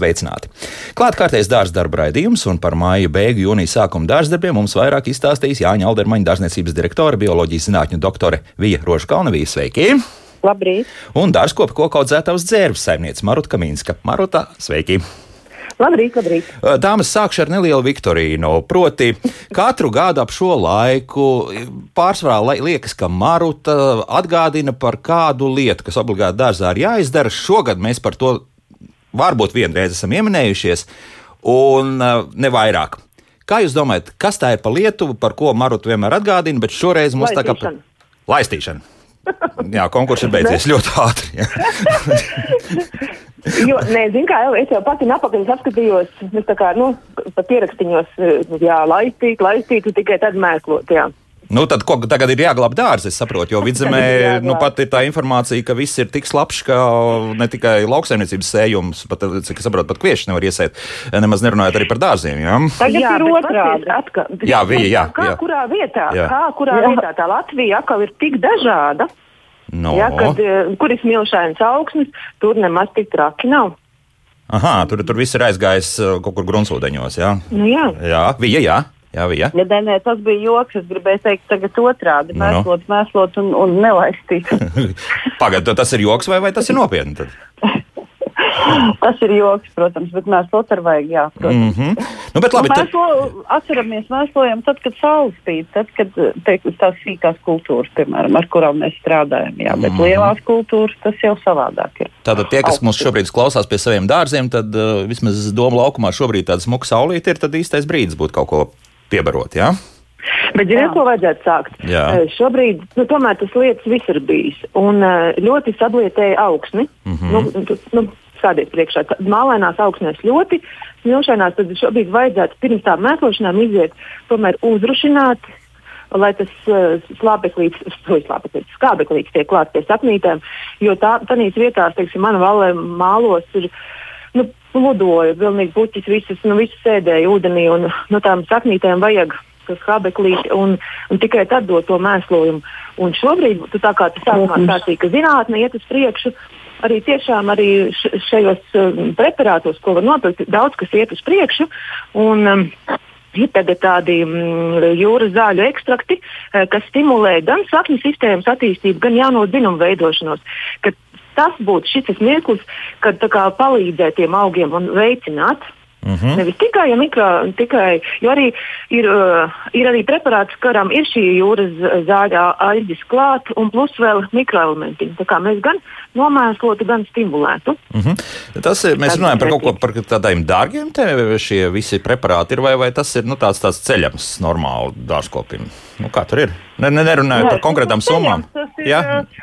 sveicināti! Klātkārtējs dārza darba raidījums, un par māja beigu jūnija sākuma dārza darbiem mums vairāk izstāstīs Jāņa Aldermaņa dārzniecības direktore, bioloģijas zinātņu doktore Vija Rožkalnavija. Sveiki! Labrīt! Un dārzkopa koku audzētājs dzērbs saimniece Maruta Kaminska. Maruta, sveiki! Labrīt, labrīt. Dāmas sākšu ar nelielu Viktorīnu. Proti, katru gadu ap šo laiku pārsvarā liekas, ka Maruta atgādina par kādu lietu, kas obligāti dārzā ir jāizdara. Šogad mēs par to varbūt vienreiz esam ieminējušies, un ne vairāk. Kā jūs domājat, kas tā ir pa Lietuvu, par ko Maruta vienmēr atgādina, bet šoreiz mums tā kā laistīšana? Jā, konkurss ir beidzies ļoti ātri. jo, nē, zinu, kā es jau pati napakaļ apskatījos, tā kā, nu, pat ierakstiņos, jā, laistīt, laistīt, tikai tad mēslot, jā. Nu, tad, ko tagad ir jāglābj dārza, es saprotu, jo vidzemē nu, pat ir tā informācija, ka viss ir tik slapjš, ka ne tikai lauksaimniecības sējums, bet, cik es saprotu, pat kvieši nevar iesēt, nemaz nerunājot arī par dārziem. Jā, Tagad jā, ir otrādi. Atkal, jā, bija, jā, kā, jā. kurā vietā, jā. kā, kurā jā. vietā tā Latvija atkal ir tik dažāda. No. Jā, kad, eh, kur ir smilšains augsnes, tur nemaz tik traki nav. Aha, tur, tur viss ir aizgājis eh, kaut kur gruntsūdeņos. Jā, nu, jā. jā bija. Jā. Jā, bija. Ja, nē, nē, tas bija joks. Es gribēju teikt, tagad otrādi - Nu, nu. mēslot, mēslot un, un nelaistīt. Pagaidiet, tas ir joks vai, vai tas ir nopietni? Tad? tas ir joks, protams, bet mēslot ar vajag, jā. Protams. Mm -hmm. nu, bet labi, nu, tad... mēslo, atceramies, mēslojam tad, kad saule spīd, tad, kad teik, tās sīkās kultūras, piemēram, ar kurām mēs strādājam, jā, bet mm -hmm. lielās kultūras tas jau savādāk ir. Tātad tie, kas mums šobrīd klausās pie saviem dārziem, tad uh, vismaz doma laukumā šobrīd tāds smuks saulīt ir, tad īstais brīdis būtu kaut ko piebarot. Ja? Bet, ziniet, ko vajadzētu sākt? Jā. Šobrīd nu, tomēr tas lietas visur bijis. Un ļoti sablietēja augsni. Mm -hmm. nu, nu, Stādiet priekšā, mālainās augsnēs ļoti smilšainās, tad šobrīd vajadzētu pirms tām mēslošanām iziet, tomēr uzrušināt, lai tas uh, slāpeklīgs, slāpeklīgs, skābeklīgs tiek klāts pie sapnītēm, jo tā, tādīs vietās, teiksim, mana valē mālos ir, nu, pludoja, pilnīgi puķis, visas, nu, visas sēdēja ūdenī, un no nu, tām saknītēm vajag skābeklīti, un, un tikai tad dot to mēslojumu. Un šobrīd, tā kā tas sākumā stāstīja, ka zinātne iet uz priekšu, arī tiešām arī šajos um, preparātos, ko var nopirkt, daudz kas iet uz priekšu. Un, um, Ir tagad tādi mm, jūras zāļu ekstrakti, kas stimulē gan sakņu sistēmas attīstību, gan jauno dzinumu veidošanos. Kad tas būtu šis mirklis, kad kā, palīdzēt tiem augiem un veicināt. Mm -hmm. Nevis tikai, ja mikro, tikai jo arī ir, uh, ir arī preparāts, kuram ir šī jūras zāļa aizģis klāt, un plus vēl mikroelementi. Tā kā mēs gan nomēslotu, gan stimulētu. Mm -hmm. Tas ir, mēs runājam par kaut ko par tādiem dārgiem, te šie visi preparāti ir, vai, vai tas ir nu, tāds, tāds ceļams normāli dārzkopim? Nu, kā tur ir? Ne, ne, nerunājot par konkrētām summām. Ir, jā,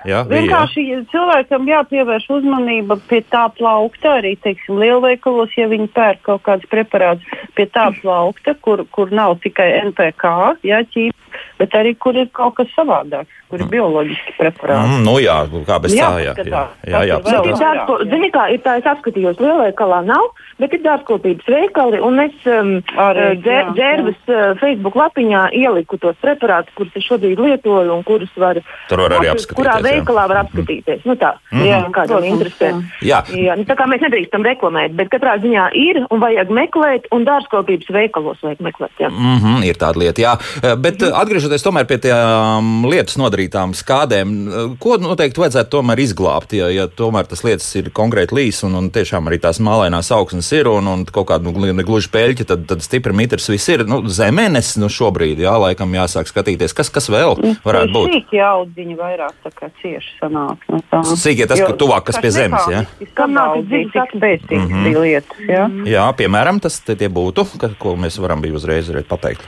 jā, vienkārši jā. cilvēkam jāpievērš uzmanība pie tā plaukta, arī teiksim, lielveikalos, ja viņi pērk kaut kāds preparāts pie tā plaukta, kur, kur nav tikai NPK, jā, ķīpa, bet arī kur ir kaut kas savādāks, kur ir bioloģiski preparāti. Mm, nu jā, kā bez tā, jā. jā, jā, jā, jā Zini, kā ir tā, es apskatījos, lielveikalā nav, bet ir dārzkopības veikali, un es um, Arī, dzē, jā, dzērbas uh, Facebook lapiņā ieliku tos preparātus, kurus es šobrīd lietoju un kurus var, var arī apskatīties. Kurā apskatīties, jā. veikalā var apskatīties. Nu tā, Mhm. jā, kādam protams, interesē. Jā. Jā, nu, tā kā mēs nedrīkstam reklamēt, bet katrā ziņā ir un vajag meklēt, un dārzkopības veikalos vajag meklēt. Jā. Mm -hmm, ir tāda lieta, jā. Bet mm -hmm. atgriežoties tomēr pie tām lietas nodarītām skādēm, ko noteikti vajadzētu tomēr izglābt, ja, ja tomēr tas lietas ir konkrēti līs un, un tiešām arī tās mālainās augsnes ir un, un kaut kāda nu, gluži peļķa, tad, tad stipri mitrs viss ir. Nu, zemenes nu, šobrīd, jā, laikam jāsāk skatīties, kas, kas vēl varētu būt. Sīki audziņi vairāk tā kā cieši sanāk no tā. Sīkie tas, Jo kur tuvāk, kas pie zemes, jā? Kam nav saknes. spēcīgas Mhm. bija lietas, jā. Jā, piemēram, tas te tie būtu, ka, ko mēs varam bija uzreiz pateikt.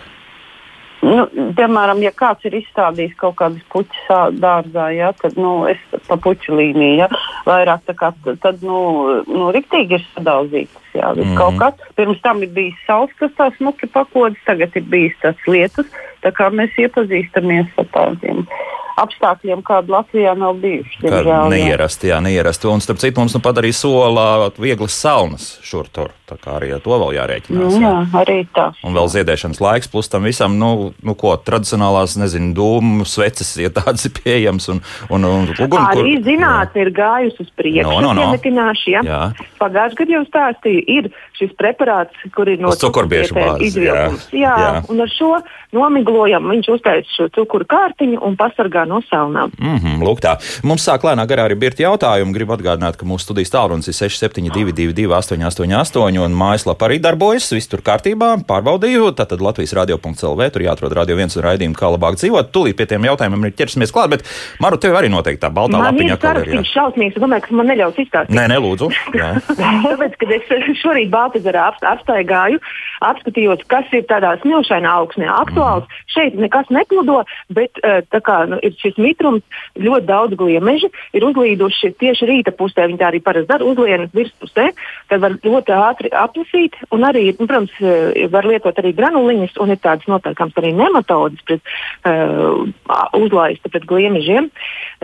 Nu, piemēram, ja kāds ir izstādījis kaut kādas puķis ā- dārzā, ja, tad nu, es pa puķu līniju ja, vairāk tā kā, tad nu, nu, riktīgi ir sadauzītas. Jā, mm. Kaut kas pirms tam ir bijis saules, kas tā smuki pakodas, tagad ir bijis tas lietus. Tā kā mēs iepazīstamies ar tādiem apstākļiem, kādi Latvijā nav bijuši. Neierasti, jā, neierasti. Un starp citu mums nu pat arī sola vieglas saunas šur tur. Tā kā arī ar to vēl jārēķinās. Nu, jā, arī tā. Un vēl ziedēšanas laiks, plus tam visam, nu, nu ko, tradicionālās, nezinu, dūmu sveces, ja tādas ir pieejamas. Un, un, un uguni, arī zinātne ir gājusi uz priekšu. No, no, no. Ja? Jā. Pagājušajā gadā jau stāstīju, ir šis preparāts, kur ir no cukurbiešu bāzes. Jā. jā, jā, un ar šo nomiglojam, viņš uztaisa šo cukuru kārtiņu un pasargā no saunām. Mm -hmm, lūk tā. Mums sāk lēnā garā arī birti jautājumi. Gribu atgādināt, ka mūsu studijas tālrunis ir 6722 888 un mājaslapa arī darbojas. Viss tur kārtībā, pārbaudīju. Tātad Latvijas radio.clv tur jāatrod radio viens un raidījumu, kā labāk dzīvot. Tūlīt pie tiem jautājumiem ir ķersimies klāt, bet Maru, tev arī noteikti tā baltā man lapiņa. Man ir tas šausmīgs, domāju, ka man neļaus izstāstīt. Nē, nelūdzu. Tāpēc, kad es šorīt Baltazarā apstaigāju, apskatījos, kas ir tādā smilšainā augsnē aktuāls. Mm. Šeit nekas nepludo, bet tā kā nu, ir šis mitrums, ļoti daudz gliemeži ir uzlīduši tieši rīta pusē. Viņi tā arī parasti dara uzlienas virspusē, tad var ļoti ātri aplasīt. Un arī, nu, protams, var lietot arī granuliņas, un ir tādas noteikams arī nematodas pret uh, uzlaista pret gliemežiem.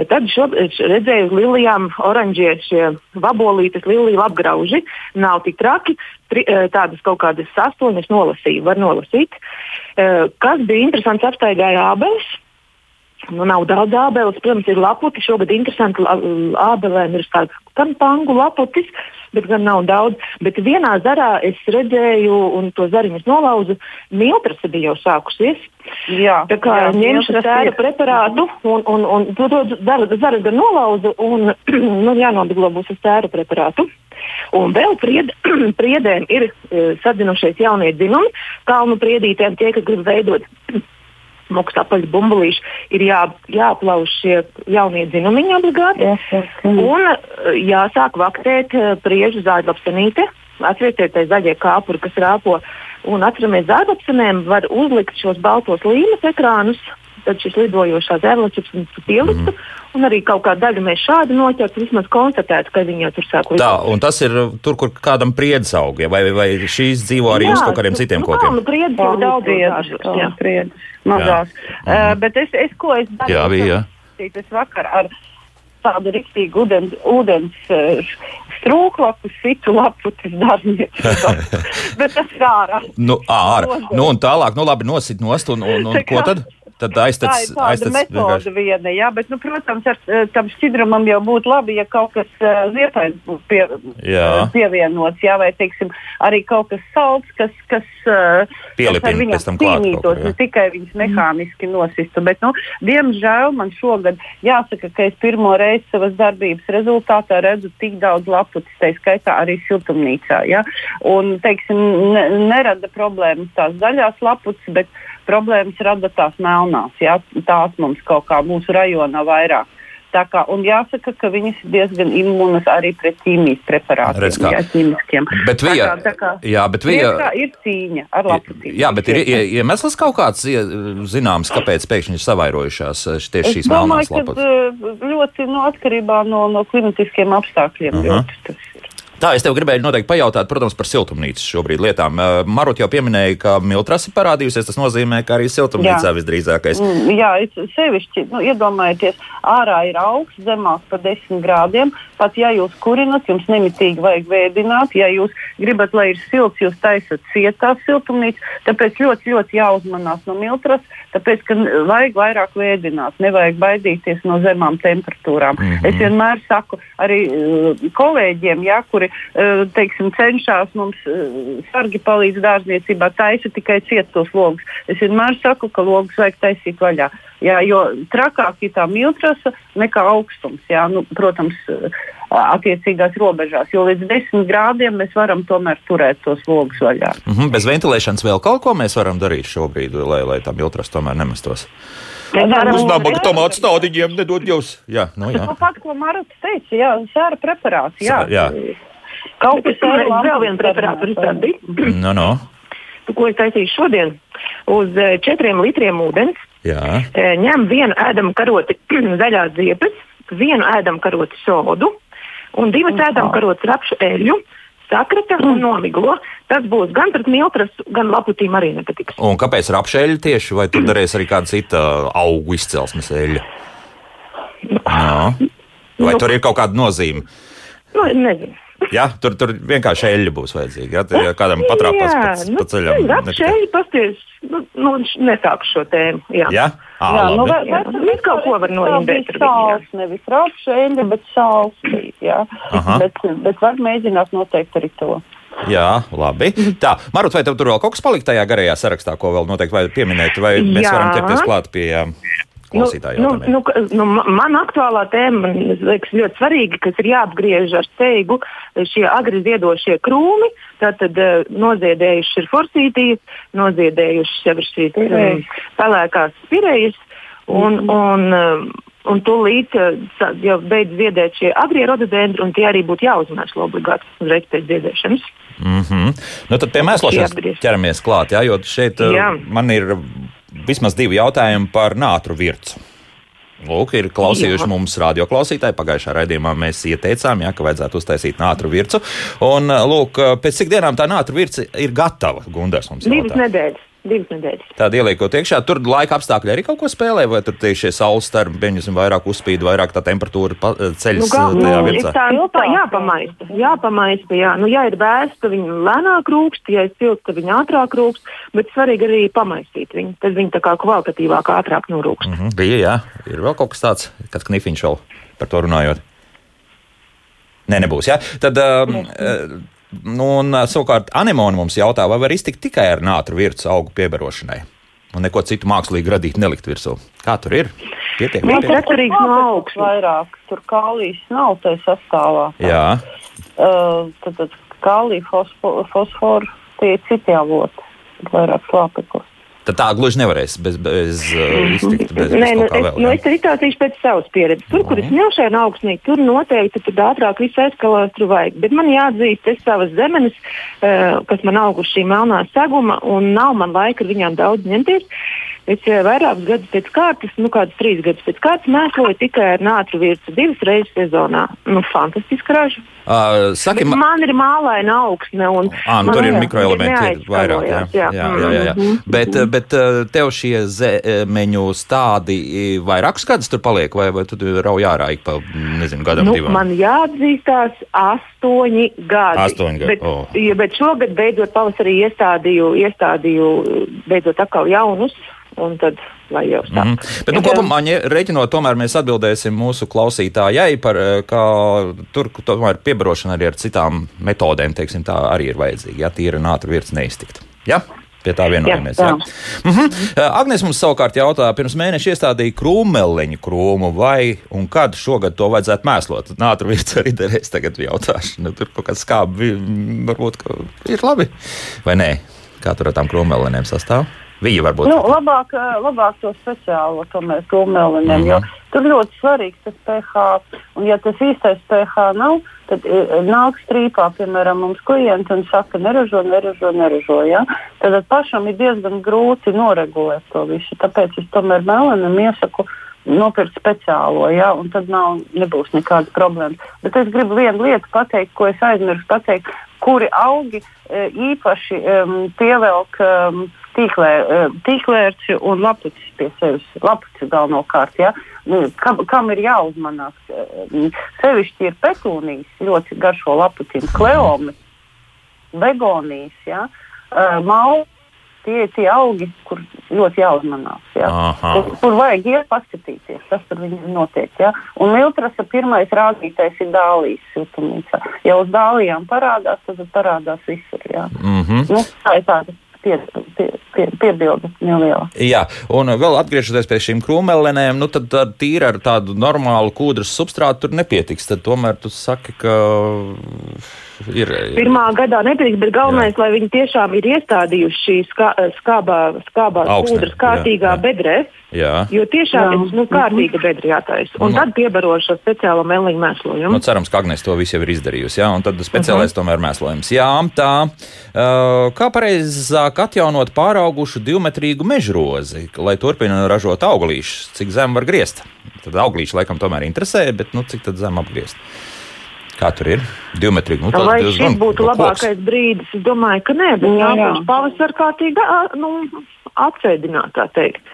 Tad šo, redzēju uz lilijām oranžie šie vabolītes, liliju apgrauži. Nav tik traki, tri, tādas kaut kādas astoņas nolasīju, var nolasīt. Kas bija interesants, apstaigāja ābeles. Nu, nav daudz ābeles, protams, ir laputi. Šogad interesanti ābelēm ir tāds gan pangu laputis, bet gan nav daudz. Bet vienā zarā es redzēju, un to zariņus nolauzu, miltrasa bija jau sākusies. Jā, tā kā ņemšu sēra preparātu, un, un, un to, to zaras gan nolauzu, un nu, jānobiglo būs ar sēra preparātu. Un vēl pried, priedēm ir e, sadzinušies jaunie dzinumi, kalnu priedītēm, tie, kas grib veidot smuks apaļš bumbulīši, ir jā, jāaplauž šie jaunie dzinumiņi obligāti. Yes, yes, yes. Un e, jāsāk vaktēt e, priežu zāģlapsenīte. Atcerieties, tie zaļie kāpuri, kas rāpo. Un atceramies, zāģlapsenēm var uzlikt šos baltos līmes ekrānus, tad šis lidojošās ērlačips pieliktu. Mm. Un arī kaut kādu daļu mēs šādi noķertu, vismaz konstatētu, ka viņi jau tur sāk lidot. Tā, un tas ir tur, kur kādam priedz aug, ja? vai, vai šīs dzīvo arī jā, uz kaut kādiem citiem nu, kokiem? Jā, priedz jau daudz priedz, jā, priedz, mazās. Jā. Uh, mm. bet es, es, ko es daru? Jā, bija, jā. Es vakar ar tādu rīktīgu ūdens, ūdens uh, strūklapu, situ laputis darbniecībā. Bet tas ir ārā. Nu, ārā. Nu, un tālāk, nu labi, nosit nost, un, un, un ko tad? Tad aiztats, tā ir tāda vienkārši. viena, jā, bet, nu, protams, ar eh, tam šķidrumam jau būtu labi, ja kaut kas uh, eh, ziepais būtu pie, uh, pievienots, jā, vai, teiksim, arī kaut kas salds, kas, kas, uh, kas ar viņiem cīnītos, ne tikai viņas mehāniski nosistu. Bet, nu, diemžēl man šogad jāsaka, ka es pirmo reizi savas darbības rezultātā redzu tik daudz laputis, tā skaitā arī siltumnīcā, jā, un, teiksim, ne, nerada problēmas tās zaļās laputis, bet problēmas rada tās melnās. Jā, tās mums kaut kā mūsu rajonā vairāk. Tā kā, un jāsaka, ka viņas ir diezgan imūnas arī pret ķīmijas preparātiem, jā, ķīmiskiem. Bet vija, tā kā, tā kā, jā, bet vija, ir cīņa ar laputīm. Jā, bet ir iemesls kaut kāds zināms, kāpēc pēkšņi ir savairojušās tieši šīs melnās lapas? Ļoti no atkarībā no, no klimatiskiem apstākļiem. Uh -huh. ļoti, tas Tā, es tev gribēju noteikti pajautāt, protams, par siltumnīcas šobrīd lietām. Marot jau pieminēja, ka miltrasa parādījusies. Tas nozīmē, ka arī siltumnīcā jā. visdrīzākais. Mm, jā, sevišķi, nu, iedomājieties, ārā ir augsts, zemāk par 10 grādiem. Pat ja jūs kurinat, jums nemitīgi vajag vēdināt. Ja jūs gribat, lai ir silts, jūs taisat cietās siltumnīcas. Tāpēc ļoti, ļoti jāuzmanās no miltras, tāpēc, ka vajag vairāk vēdināt, nevajag baidīties no zemām temperatūrām. Mm -hmm. Es vienmēr saku arī kolēģiem, ja, kuri kuri eh, teiksim, cenšas mums eh, sargi palīdz dārzniecībā, taisa tikai cietos logus. Es vienmēr saku, ka logus vajag taisīt vaļā. Jā, jo trakāk ir tā miltrasa nekā augstums. Jā, nu, protams, eh, attiecīgās robežās, jo līdz 10 grādiem mēs varam tomēr turēt tos logus vaļā. Mm -hmm, bez ventilēšanas vēl kaut ko mēs varam darīt šobrīd, lai, lai tā miltras tomēr nemestos. Uz nabaga tomātu staudiņiem nedod jūs. Jā, nu jā. Nu, pat, ko Marats teica, jā, sēra preparāts. Jā. jā. Kaut kas tāds - vēl viens preparāts izstādīt. No, no. Ko es taisīju šodien? Uz eh, četriem litriem ūdens Jā. Eh, ņem vienu ēdamu karoti zaļās ziepes, vienu ēdamu karoti sodu un divas ēdamu karotes rapšu eļļu. Sakrata un nomiglo. Tas būs gan pret miltras, gan laputīm arī nepatiks. Un kāpēc rapšeļi tieši, vai tur darēs arī kāda cita augu izcelsmes eļļa? No. Vai Nu. tur ir kaut kāda nozīme? Nu, nezinu. Ja? Tur, tur vienkārši eļļa būs vajadzīga. Ja? Tur, ja kādam patrāpās pa, nu, pa ceļam. Apšēji pasties, nu, nu, nesāku šo tēmu. Jā. Ja? À, Jā, nu, vai- Jā, nu, kaut ko var jā. Sāls, nevis rapšēļa, bet sāls. bija, Jā. Aha. Bet, bet var mēģināt noteikti arī to. Jā, labi. Tā, Marut, vai tev tur vēl kaut kas palika tajā garajā sarakstā, ko vēl noteikti vajag pieminēt, vai mēs Jā. varam ķerties klāt pie um, klausītāja Nu, nu, nu, ma- man aktuālā tēma, liekas, ļoti svarīga, kas ir jāapgriež ar steigu šie agri ziedošie krūmi. Tātad uh, noziedējuši ir forsītijas, noziedējuši jau ir šīs um, Spirejas. pelēkās spirejas. Un, Mhm. un, um, un tūlīt jau beidz ziedēt šie agrie rododendri, un tie arī būtu jāuzmēslo obligāti uzreiz pēc ziedēšanas. Mm -hmm. nu, tad pie mēslošanas ķeramies klāt, jā, jo šeit Jā. man ir vismaz divi jautājumi par nātru vircu. Lūk, ir klausījuši Jā. mums radioklausītāji. Pagājušā raidījumā mēs ieteicām, jā, ka vajadzētu uztaisīt nātru vircu. Un, lūk, pēc cik dienām tā nātru virca ir gatava? Gundars mums Divas jautā. nedēļas. Divas nedēļas. Tāda ieliekot iekšā, tur laika apstākļi arī kaut ko spēlē, vai tur tieši šie saules starpi, pieņemsim, vairāk uzspīd, vairāk tā temperatūra pa- ceļas Nu, gal, uh, tajā nu, ir virsā. tā, nu, tā jāpamaista. jāpamaista jā. nu, ja ir bērns, tad viņi lēnāk rūkst, ja ir silts, tad viņi ātrāk rūkst. Bet svarīgi arī pamaistīt viņu. Tad viņi tā kā kvalitatīvāk, ātrāk norūkst. Mhm, bija, jā. Ir vēl kaut kas tāds, kāds knifiņš vēl par to runājot. Nē, nebūs. Jā. Tad, um, un, uh, savukārt, anemoni mums jautā, vai var iztikt tikai ar nātru virsmu augu piebarošanai. Un neko citu mākslīgi radīt, nelikt virsū. Kā tur ir? Pietiek, Nu, pietiek. atkarīgs no augsta. Vairāk tur kālijas nav tajā sastāvā. Jā, Uh, tad, tad kālija, fosfo- fosforu, tie ir citi avoti. Vairāk slāpeklis. Tad tā gluži nevarēs bez, bez uh, iztikt. Bez, bez Nē, nu, kaut kā es, vēl, nu, es arī stāstīšu pēc savas pieredzes. Tur, kur es ņemšanu augstnī, tur noteikti tur ātrāk visu eskalāstru vajag. Bet man jāatzīst, es savas zemenes, uh, kas man auguši šī melnā seguma, un nav man laika ar viņām daudz ņemties. Es uh, vairākus gadus pēc kārtas, nu kādus trīs gadus pēc kārtas, mēsloju tikai ar nātru virsmu divas reizes sezonā. Nu, fantastiski raža. Uh, saki, Bet ma- man ir mālaina augsne. Un, À, nu, man tur ir jā, mikroelementi ir vairāk. Jā, neaizskalojās, jā, jā, jā, jā. Mhm. Bet, eh, bet eh, tev šie zemeņu stādi eh, vairākus gadus tur paliek, vai, vai tu rauj ārā ik pa, nezinu, gadam, Nu, divām? man jāatzīstās, astoņi gadi. Astoņi gadi, Bet, o. ja, bet šogad beidzot pavasarī iestādīju, iestādīju beidzot atkal jaunus, un tad lai jau sāk. Mm. Bet, nu, kopumā, ja rēķinot, tomēr mēs atbildēsim mūsu klausītājai par eh, kā tur tomēr piebarošana arī ar citām metodēm, teiksim, tā arī ir vajadzīga. Ja tīra nātra virs neiztikt. Ja? Pie tā vienojamies. Jā, Jā, jā. Mm -hmm. Agnēs mums savukārt jautā, pirms mēneša iestādīja krūmeliņu krūmu, vai un kad šogad to vajadzētu mēslot. Nātra virs arī derēs tagad jautāšu. Nu, tur kaut kāds skābi varbūt ka ir labi, vai nē? Kā tur ar tām krūmelinēm sastāv? Viņa varbūt. Nu, labāk, labāk to speciālo tomēr krūmēliniem, Mhm. jo tur ļoti svarīgs tas pH. Un ja tas īstais pH nav, tad nāk strīpā, piemēram, mums klienti un saka, neražo, neražo, neražo. Ja? Tad pašam ir diezgan grūti noregulēt to visu. Tāpēc es tomēr melinam iesaku nopirkt speciālo, ja? un tad nav, nebūs nekādas problēmas. Bet es gribu vienu lietu pateikt, ko es aizmirsu pateikt, kuri augi e, īpaši um, pievelk um, tīklē, e, tīklērci un lapucis pie sevis. Lapucis galvenokārt, ja? Nu, kam, kam ir jāuzmanās? E, Sevišķi ir petūnijas, ļoti garšo lapuciņu, kleomis, begonijas, ja? uh, malu. Tie ir tie augi, kur ļoti jāuzmanās. Ja? Kur, kur vajag iet paskatīties, kas tur notiek. Ja? Un miltrasa pirmais rādītājs ir dālijas siltumnīca. Ja uz dālijām parādās, tad parādās visur. Ja? Mm -hmm. Nu, tā ir tāda pie, pie, pie, piebilde neliela. Jā, un vēl atgriežoties pie šīm krūmelinēm, nu tad tā tīri ar tādu normālu kūdras substrātu tur nepietiks. Tad tomēr tu saki, ka ir. Pirmā gadā nepietiks, bet galvenais, Jā. lai viņi tiešām ir iestādījuši šīs skā, skābā, Augsnē, kūdras kārtīgā jā, jā. bedrē. Jā. Jo tiešām Jā. ir nu, kārtīga bedra jātaisa. Un Nu. tad piebarošu ar speciālo meliņu mēslojumu. Nu, cerams, ka Agnēs to visu jau ir izdarījusi. Jā, un tad speciālais uh -huh. tomēr mēslojums. Jā, tā. Uh, kā pareizāk atjaunot pāraugušu divmetrīgu mežrozi, lai turpina ražot auglīšus, cik zem var griezt? Tad auglīši laikam tomēr interesē, bet nu, cik tad zem apgriezt? Kā tur ir? Divmetrīgi. Nu, tas Vai diezgan šis būtu nu, labākais brīdis? Es domāju, ka nē, bet Jā, jā. pavasar kārtīgi nu, atsēdināt, tā teikt.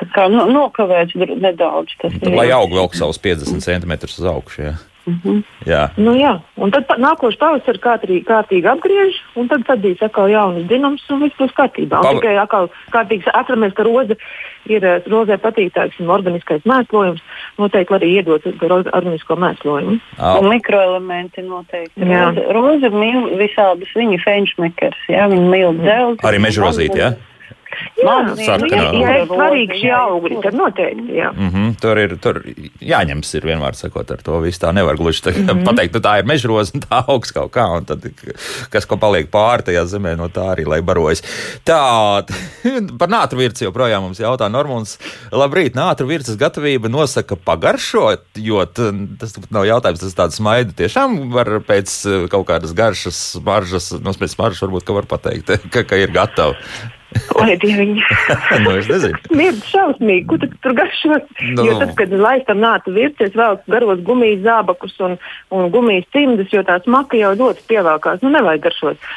tā kā no, nokavēts nedaudz. Lai aug vēl savus 50 centimetrus uz augšu. Jā. Jā. Nu, jā, un tad nākošais pavasaris kārtīgi, kārtīgi apgriež, un tad sadīs atkal jaunas dzinums, un viss būs kārtībā. Un Pava- tikai atkal kārtīgi atceramies, ka roze ir eh, rozē patīk tāds organiskais mēslojums, noteikti arī iedot roze- organisko mēslojumu. Au. Un mikroelementi noteikti. Jā. Roze, roze mīl visādus viņa fenšmekers, jā, viņa mīl dzelzi. Arī mežrozīt, jā? Jā, ja, sarkanā. ja ir svarīgi šie Jā, augļi, tad noteikti, jā. Mm -hmm, tur ir tur jāņems, ir vienmēr sakot, ar to visu tā nevar gluži tā, mm -hmm. pateikt, nu, tā ir mežroze, un tā augs kaut kā, un tad kas ko paliek pāri tajā zemē, no tā arī lai barojas. Tā, par nātru virci joprojām mums jautā Normons. Labrīt, nātru virces gatavība nosaka pagaršot, jo tas nav jautājums, tas tāds smaidu tiešām var pēc eh, kaut kādas garšas, maržas, nu, pēc maržas varbūt, ka var pateikt, ka, ka ir gatava. Oi, dieviņ. nu, es nezinu. Mird šausmīgi, ko tu tur garšos. Nu. No. Jo tad, kad laistam nāca vircies, vēl garos gumijas zābakus un, un gumijas cimdus, jo tās maka jau ļoti pievēlkās. Nu, nevajag garšot.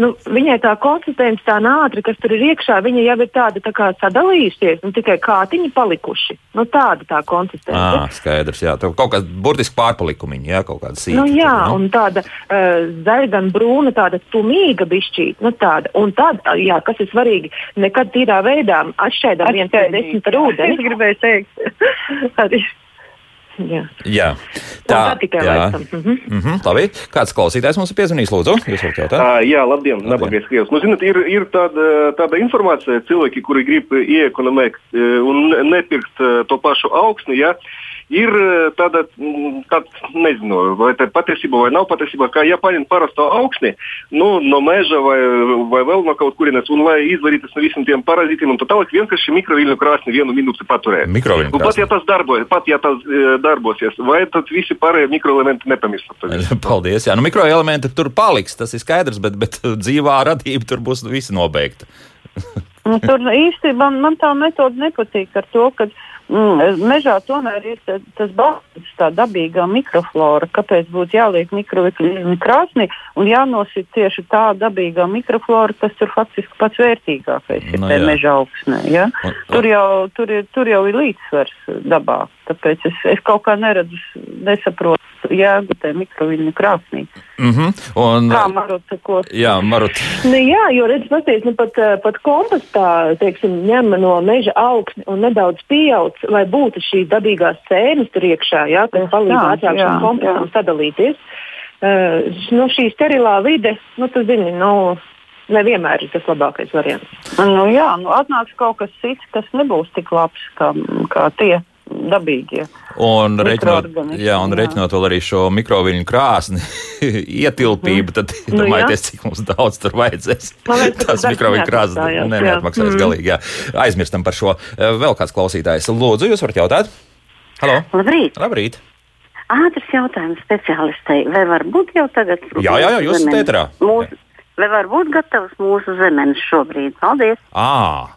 Nu, viņai tā konsistence, tā nātre, kas tur ir iekšā, viņa jau ir tāda tā kā sadalījusies, un tikai kātiņi palikuši. Nu, tāda tā konsistence. Ah, skaidrs, jā, tur kaut kāds burtiski pārpalikumiņš, jā, kaut kāda sīka. Nu, jā, tur, un tāda uh, zaļa, brūna, tāda tumīga bišķīta. Nu, tāda. un tad, jā, kas ir svarīgi, nekad tīrā veidā atšķaidām viens no desmit ar Es ūdeni. gribēju teikt, arī Jā. Jā, Tā, tā jā. Mhm. Mm -hmm, labi, kāds klausītājs mums ir piezvanījis, lūdzu, jūs varat jautāt? Uh, jā, labdien, nabagais krievs. Nu, zinat, ir, ir tāda, tāda informācija, cilvēki, kuri grib iekonomēt eh, un nepirkt eh, to pašu augsni, ja, ir eh, tāda, mm, tāda, nezinu, vai tā ir patiesība vai nav patiesība, ka ja paņem parasto augsni nu, no meža vai, vai vēl no kaut kurienes, un lai izvairītos no visiem tiem parazītiem, un tā tālāk vienkārši mikroviļņu krāsni vienu minūti paturēt. Mikroviļņu Nu, pat ja tas darbojas, pat ja tas darbosies, vai tad visi pārējie mikroelementi nepamirstat? Paldies. Jā, nu, mikroelementi tur paliks, tas ir skaidrs, bet, bet dzīvā radība tur būs visi nobeigta. Nu, tur īsti man, man tā metode nepatīk ar to, ka mm, mežā tomēr ir ta- tas balsts, tā dabīgā mikroflora. Kāpēc būtu jāliek mikroviļņu krāsnī un jānosit tieši tā dabīgā mikroflora, kas tur faktiski pats vērtīgākais ir Nu, tajā jā. meža augsnē. Ja? Un- Tur, jau, tur, ir, tur jau ir līdzsvars dabā. Tāpēc es, es kaut kā neredzu, nesaprotu jēgu tajā mikroviļņu krāsnī. Mm -hmm. Un, Kā Maruta, ko jā, Marut, Nu, jā, jo redz, paties, nu, pat, eh, pat kompostā teiksim, ņem no meža augsni un nedaudz pieaug, lai būtu šīs dabīgās sēnes tur iekšā, jā, kas palīdz ātrāk šim kompostam sadalīties. Uh, no šī sterilā vide, nu, tu zini, nu, nevienmēr ir tas labākais variants. Nu, jā, nu, atnāks kaut kas cits, kas nebūs tik labs kā, kā tie dabīgie. un reiķinot, jā, un jā. reiķinot vēl arī šo mikroviļņu krāsni, ietilpību, tad Nu, domājieties, cik mums daudz tur vajadzēs. Liekas, tas mikroviļņu krāsnes neatmaksājās, ne, jā. neatmaksājas Mm. galīgi. Jā. Aizmirstam par šo. Eh, Vēl kāds klausītājs. Lūdzu, jūs varat jautāt? Halo! Labrīt! Labrīt! Ātrs jautājums speciālistei. Vai var būt jau tagad? Jā, jā, jā, jūs esat. Mūsu, vai var būt gatavs mūsu zemenes šobrīd? Paldies! À,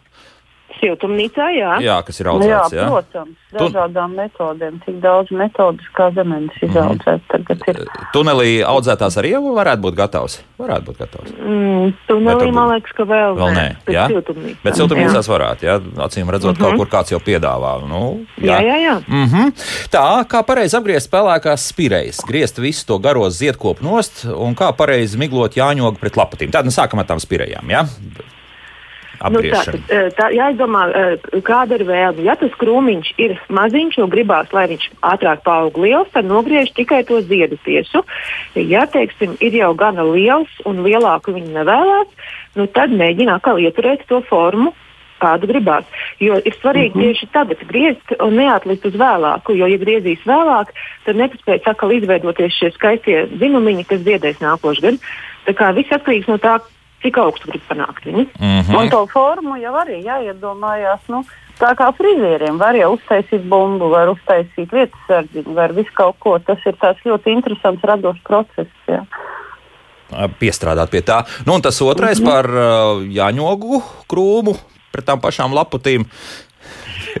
Siltumnīcā, jā. jā, kas ir Nu, jā, audzēts. Jā, protams, Tu- dažādām metodēm. Tik daudz metodas, kā zemenes Mhm. izaudzēt. Tagad ir. Tunelī audzētās arī jau varētu būt gatavs. Varētu būt gatavs. Mm, tunelī, man liekas, ka vēl, Vēl nē, bet jā? siltumnīcā. Bet siltumnīcās varētu, jā, acīm redzot, kaut kur kāds jau piedāvā. Nu, Jā, jā, jā. Mm -hmm. Tā, kā pareizi apgriezt pelēkās spīrejas, griezt visu to garo ziedkopu nost un kā pareizi miglot jāņog pret lapatīm. Tātad nu, sākam ar tām spīrejām. Ja? Nu, tā, tā jāizdomā, kāda ir vēlme. Ja tas krūmiņš ir maziņš un gribās, lai viņš ātrāk paaug liels, tad nogriež tikai to ziedu tiesu. Ja, teiksim, ir jau gana liels un lielāku viņa nevēlas, nu, tad mēģina atkal ieturēt to formu. Kādu gribās. Jo ir svarīgi uh -huh. tieši tagad griezt un neatlikt uz vēlāku. Jo, ja griezīs vēlāk, tad nepaspēs atkal izveidoties šie skaistie zinumiņi, kas ziedēs nākošais gads. Tā kā viss atkarīgs no tā, cik augstu grib panākt viņu. Mm Un -hmm. to formu jau arī jāiedomājās. Nu, tā kā frizieriem var jau uztaisīt bumbu, var uztaisīt vietas sardziņu, var visu kaut ko. Tas ir tāds ļoti interesants radošs process. Jā. Piestrādāt pie tā. Nu, un tas otrais Mhm. par uh, jāņogu krūmu pret tām pašām laputīm.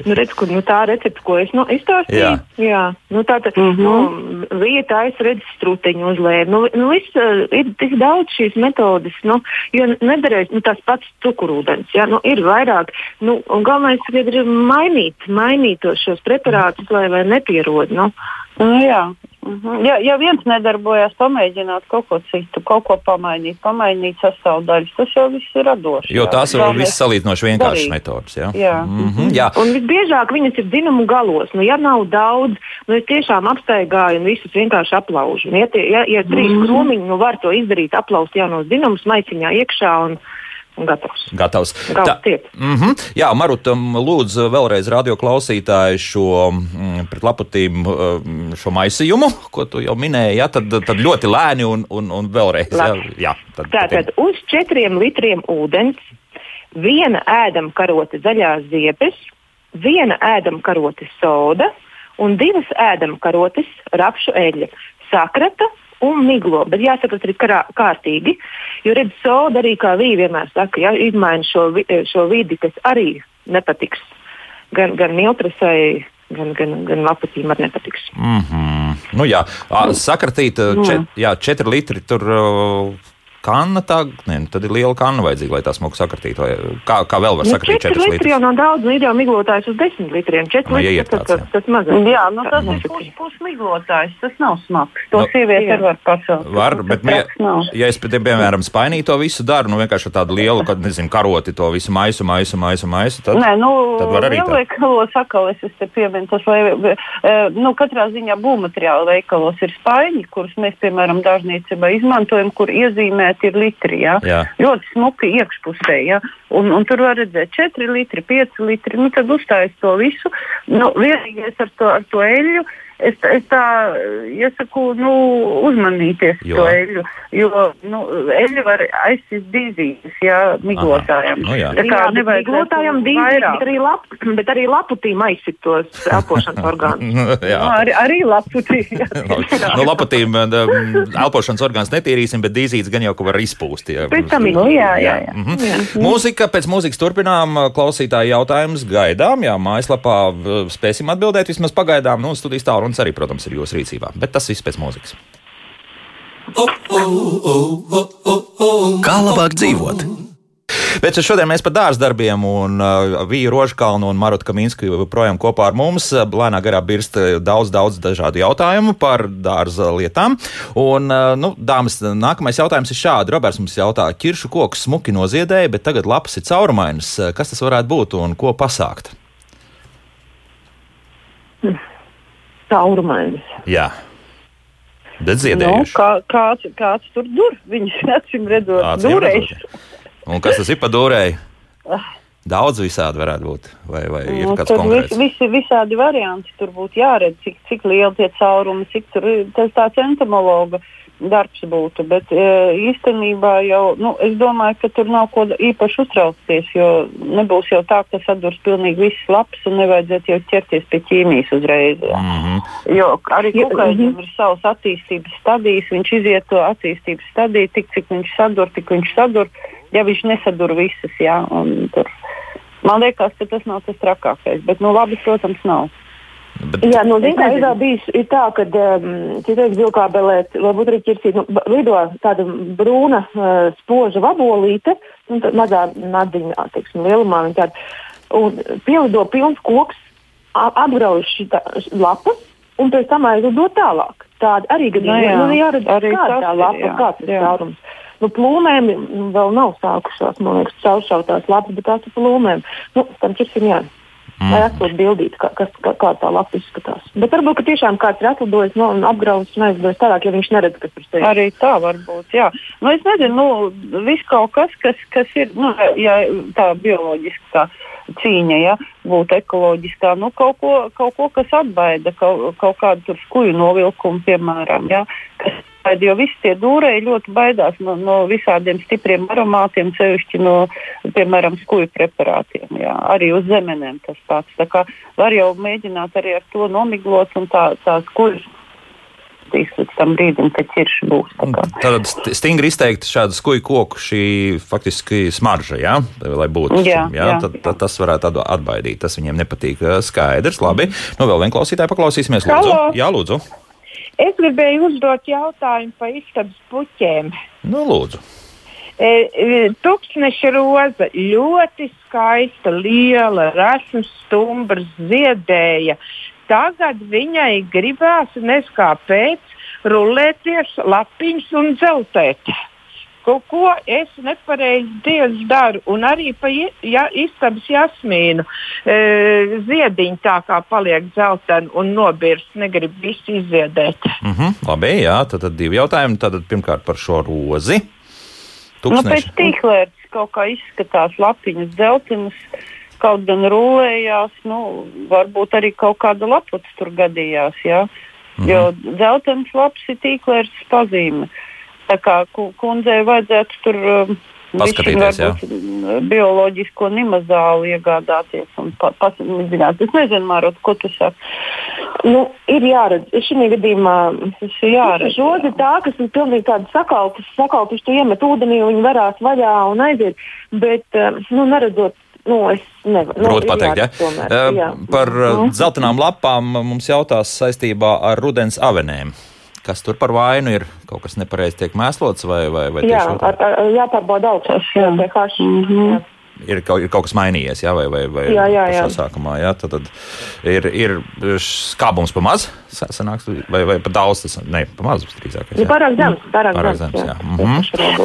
Nu, redz, kur, nu, tā recepte, ko es nu, izstāstīju. Jā. Jā. Nu, tā tad mm -hmm. nu, vieta aizredz struteņu uzlēja. Nu, nu, viss, uh, ir tik daudz šīs metodes, nu, jo nedarēs nu, tās pats cukurūdens. Ja? Nu, ir vairāk, nu, un galvenais ir mainīt, mainīt šos preparātus, lai, lai nepierod. Nu. Nu, jā, Mhm. Ja, ja viens nedarbojas, pamēģināt kaut ko citu, kaut ko pamainīt, pamainīt sastāvdaļas, tas jau viss ir radoši. Jo tās ir viss salīdzinoši vienkāršas metodas. Jā, jā. Mm -hmm, jā. Un visbiežāk viņas ir dzinumu galos. Nu, ja nav daudz, nu, es tiešām apstaigāju un visus vienkārši aplaužu. Ja, tie, ja, ja trīs mm -hmm. krūmiņi, nu, var to izdarīt, aplaust jaunos dzinumus maiciņā iekšā. Un, Gatavs. Gatavs. Tā, mm -hmm. Jā, Maruta, lūdzu, vēlreiz radioklausītāji šo mm, pret laputīm šo maisījumu, ko tu jau minēji, ja? tad, tad ļoti lēni un, un, un vēlreiz. Jā, jā, tad, Tātad uz četriem litriem ūdens, viena ēdama karote zaļās ziepes, viena ēdama karote soda un divas ēdama karotes rapšu eļļa. Sakrata un miglo. Bet jāsaprot arī karā, kārtīgi, jo redz, soda arī kā vīri vienmēr saka, ja, izmaina šo, šo vidi, kas arī nepatiks gan, gan miltrasai. Gan, gan, gan lapatīm arī nepatiks. Mm -hmm. nu, jā, sakratīt, čet, jā, četri litri tur kanna, tā, ne, nu, tad ir liela kanna vajadzīga, lai tā smuku sakartītu. Kā, kā vēl var nu, sakratīt 4 litrus? 4 litri jau nav daudz, nu jau miglotājs uz 10 litriem. 4 no, litri, tas, tas, tas mazāk. Jā, nu tas ir pus, pusmiglotājs, tas nav smags. To no, sieviete arī var pacelt. Var, bet, ja, ja es, piemēram, spainīju to visu daru, nu vienkārši tādu lielu, kad, nezinu, karoti to visu maisu, maisu, maisu, maisu, tad, Nē, nu, tad var arī tā. Veikalos atkal es te pieminu, tas, vai, nu, katrā ziņā būvmateriāla veikalos ir spaiņi, kurus mēs, piemēram, dārzniecībā izmantojam, kur iezīmē minēti ir litri. Ja? Jā. Ļoti smuki iekšpusē. Ja? Un, un tur var redzēt 4 litri, 5 litri. Nu, tad uzstājas to visu. Nu, vienīgais ar to, ar to eļļu es, es tā iesaku nu, uzmanīties jo. to eļļu. Jo nu, eļļa var aizsist dīzītes, ja miglotājiem. Nu, jā. Tā kā nevajag miglotājiem dīzītes, bet arī, lap, bet arī laputīm aizsit tos elpošanas orgānus. nu, arī, arī laputīm. nu, laputīm elpošanas orgāns netīrīsim, bet dīzītes gan jau, var izpūst. Ja. Pēc tam, nu, jā, jā, jā. Mhm. jā. Mūzika, pēc mūzikas turpinām klausītāju jautājumus gaidām. Jā, mājaslapā spēsim atbildēt vismaz pagaidām. Nu, studijas tālu Tālrunis arī, protams, ir jūsu rīcībā, bet tas viss pēc mūzikas. Kā labāk dzīvot? Bet šodien mēs par dārzdarbiem un uh, Vīju Rožkalnu un Marotu Kaminsku joprojām kopā ar mums. Lēnā garā birst daudz, daudz dažādu jautājumu par dārza lietām. Un, uh, nu, dāmas, nākamais jautājums ir šāds. Roberts mums jautā, ķiršu koks smuki noziedēja, bet tagad lapas ir caurumainas. Kas tas varētu būt un ko pasākt? Mm caurumainas. Jā. Bet ziedējuši. Nu, kā, kāds, kāds tur dur? Viņas acīm redzot, durējuši. Un kas tas ir pa dūrēju? Ah. Daudz visādi varētu būt. Vai, vai ir nu, kāds konkrēts? Visi, visi, visādi varianti tur būtu jāredz, cik, cik lieli tie caurumi, cik tur ir tas tāds entomologa. Darbs būtu. Bet e, īstenībā jau nu, es domāju, ka tur nav ko īpaši uztraukties, jo nebūs jau tā, ka sadurs pilnīgi viss labs un nevajadzētu jau ķerties pie ķīmijas uzreiz. Mm -hmm. Jo arī kukaiņam mm -hmm. ir savas attīstības stadijas, viņš iziet to attīstības stadiju, tik cik viņš sadur, tik viņš sadur, ja viņš nesadur visas. Jā, tur. Man liekas, ka tas nav tas trakākais, bet nu, labi, protams, nav. Bet... Jā, nu, vienkārši ir bijis ir tā, ka um, citreiz vilkābelē, varbūt arī ķirsīt, nu, lido tāda brūna uh, spoža vabolīte, nu, mazā nadiņā, teiksim, lielumā viņa tāda, un pielido pilns koks, apgrauž šitā lapas, un pēc tam aizlido tālāk. Tāda arī gadījumā, nu, nu, jāredz, kāda tā lapa, jā, kāds ir caurums. Nu, plūmēm vēl nav sākušās, man liekas, cauršautās lapas, bet tās ir plūmēm. Nu, tam ķirsim jā. Mm. Lai atsūtu bildīt, kā, kas, kā, kā tā lapa izskatās. Bet varbūt tiešām kāds ir atlidojis no, un apgrauzis un aizgājis tālāk, ja viņš neredz, kas tur sēž. Arī tā var būt. Jā. Nu, es nezinu, nu, viss kaut kas, kas, kas ir nu, ja, tā bioloģiskā cīņa, ja būtu ekoloģiskā, nu, kaut, ko, kaut ko, kas atbaida, kaut, kaut kādu skuju novilkumu, piemēram, ja, kas jo visi tie dūrēji ļoti baidās no, no visādiem stipriem aromātiem, sevišķi no, piemēram, skuju preparātiem. Jā. Arī uz zemenēm tas pats. Tā kā var jau mēģināt arī ar to nomiglot un tā, tā skujas nokritīs līdz tam brīdim, kad ķirši būs. tā kā. Tad st- stingri izteikti šāda skuju koku šī faktiski smarža, jā, lai būtu. Jā, jā, jā. tad, tad tas varētu atba- atbaidīt. Tas viņiem nepatīk. Skaidrs, labi. Nu, vēl vien klausītāji paklausīsimies. Lūdzu. Halo. Jā, lūdzu. Es gribēju uzdot jautājumu par istabas puķiem. Nu, lūdzu. E, e, Tuksneša roza ļoti skaista, liela, rasna stumbra, ziedēja. Tagad viņai gribās, nezinu kāpēc, rulēties lapiņas un dzeltēt. Ko, ko es nepareizi dievs daru, un arī pa ja, istabas jasmīnu e, ziediņu tā kā paliek dzelteni un nobirst, negrib visu izziedēt. Mhm, labi, jā, tad, tad divi jautājumi. Tad pirmkārt par šo rozi. Nu, pēc tīklētas kaut kā izskatās lapiņas dzeltenas, kaut gan rulējās, nu, varbūt arī kaut kāda laputs tur gadījās, jā. Mhm. Jo dzeltenas lapas ir tīklētas pazīme. Tā kā ku- kundzei vajadzētu tur um, Paskatīties, jā. varbūt, mm, bioloģisko nimazālu iegādāties un pa, pasimidzināt. Es nezinu, Mārot, ko tu saki. Nu, ir jāredz, šī gadījumā Tas ir jāredz. Žoga ir tā, kas ir pilnīgi tāda sakalpus, sakalpus, tu iemet ūdenī, viņi varās vaļā un aiziet, bet, eh, nu, neredzot, nu, es nevaru. Nu, Grūti ir pateikt, ja? jāredz tomēr, Eh, jā. Par eh, Mhm. dzeltenām lapām mums jautās saistībā ar rudens avenēm. Kas tur par vainu ir? Kaut kas nepareizi tiek mēslots vai, vai, vai Jā, ar, ar, jāpārbauda augsts jā. pH. Mhm. ir, kaut, ir kaut kas mainījies, jā, vai, vai, vai Jā, jā, jā. sākumā. Jā, tad, tad ir, ir skābums pa maz, sa- sanāks, vai, vai pa daudz, tas ne, pa maz drīzāk. Ir pārāk zems, pārāk, Pārāk zems. zems, jā. Mhm.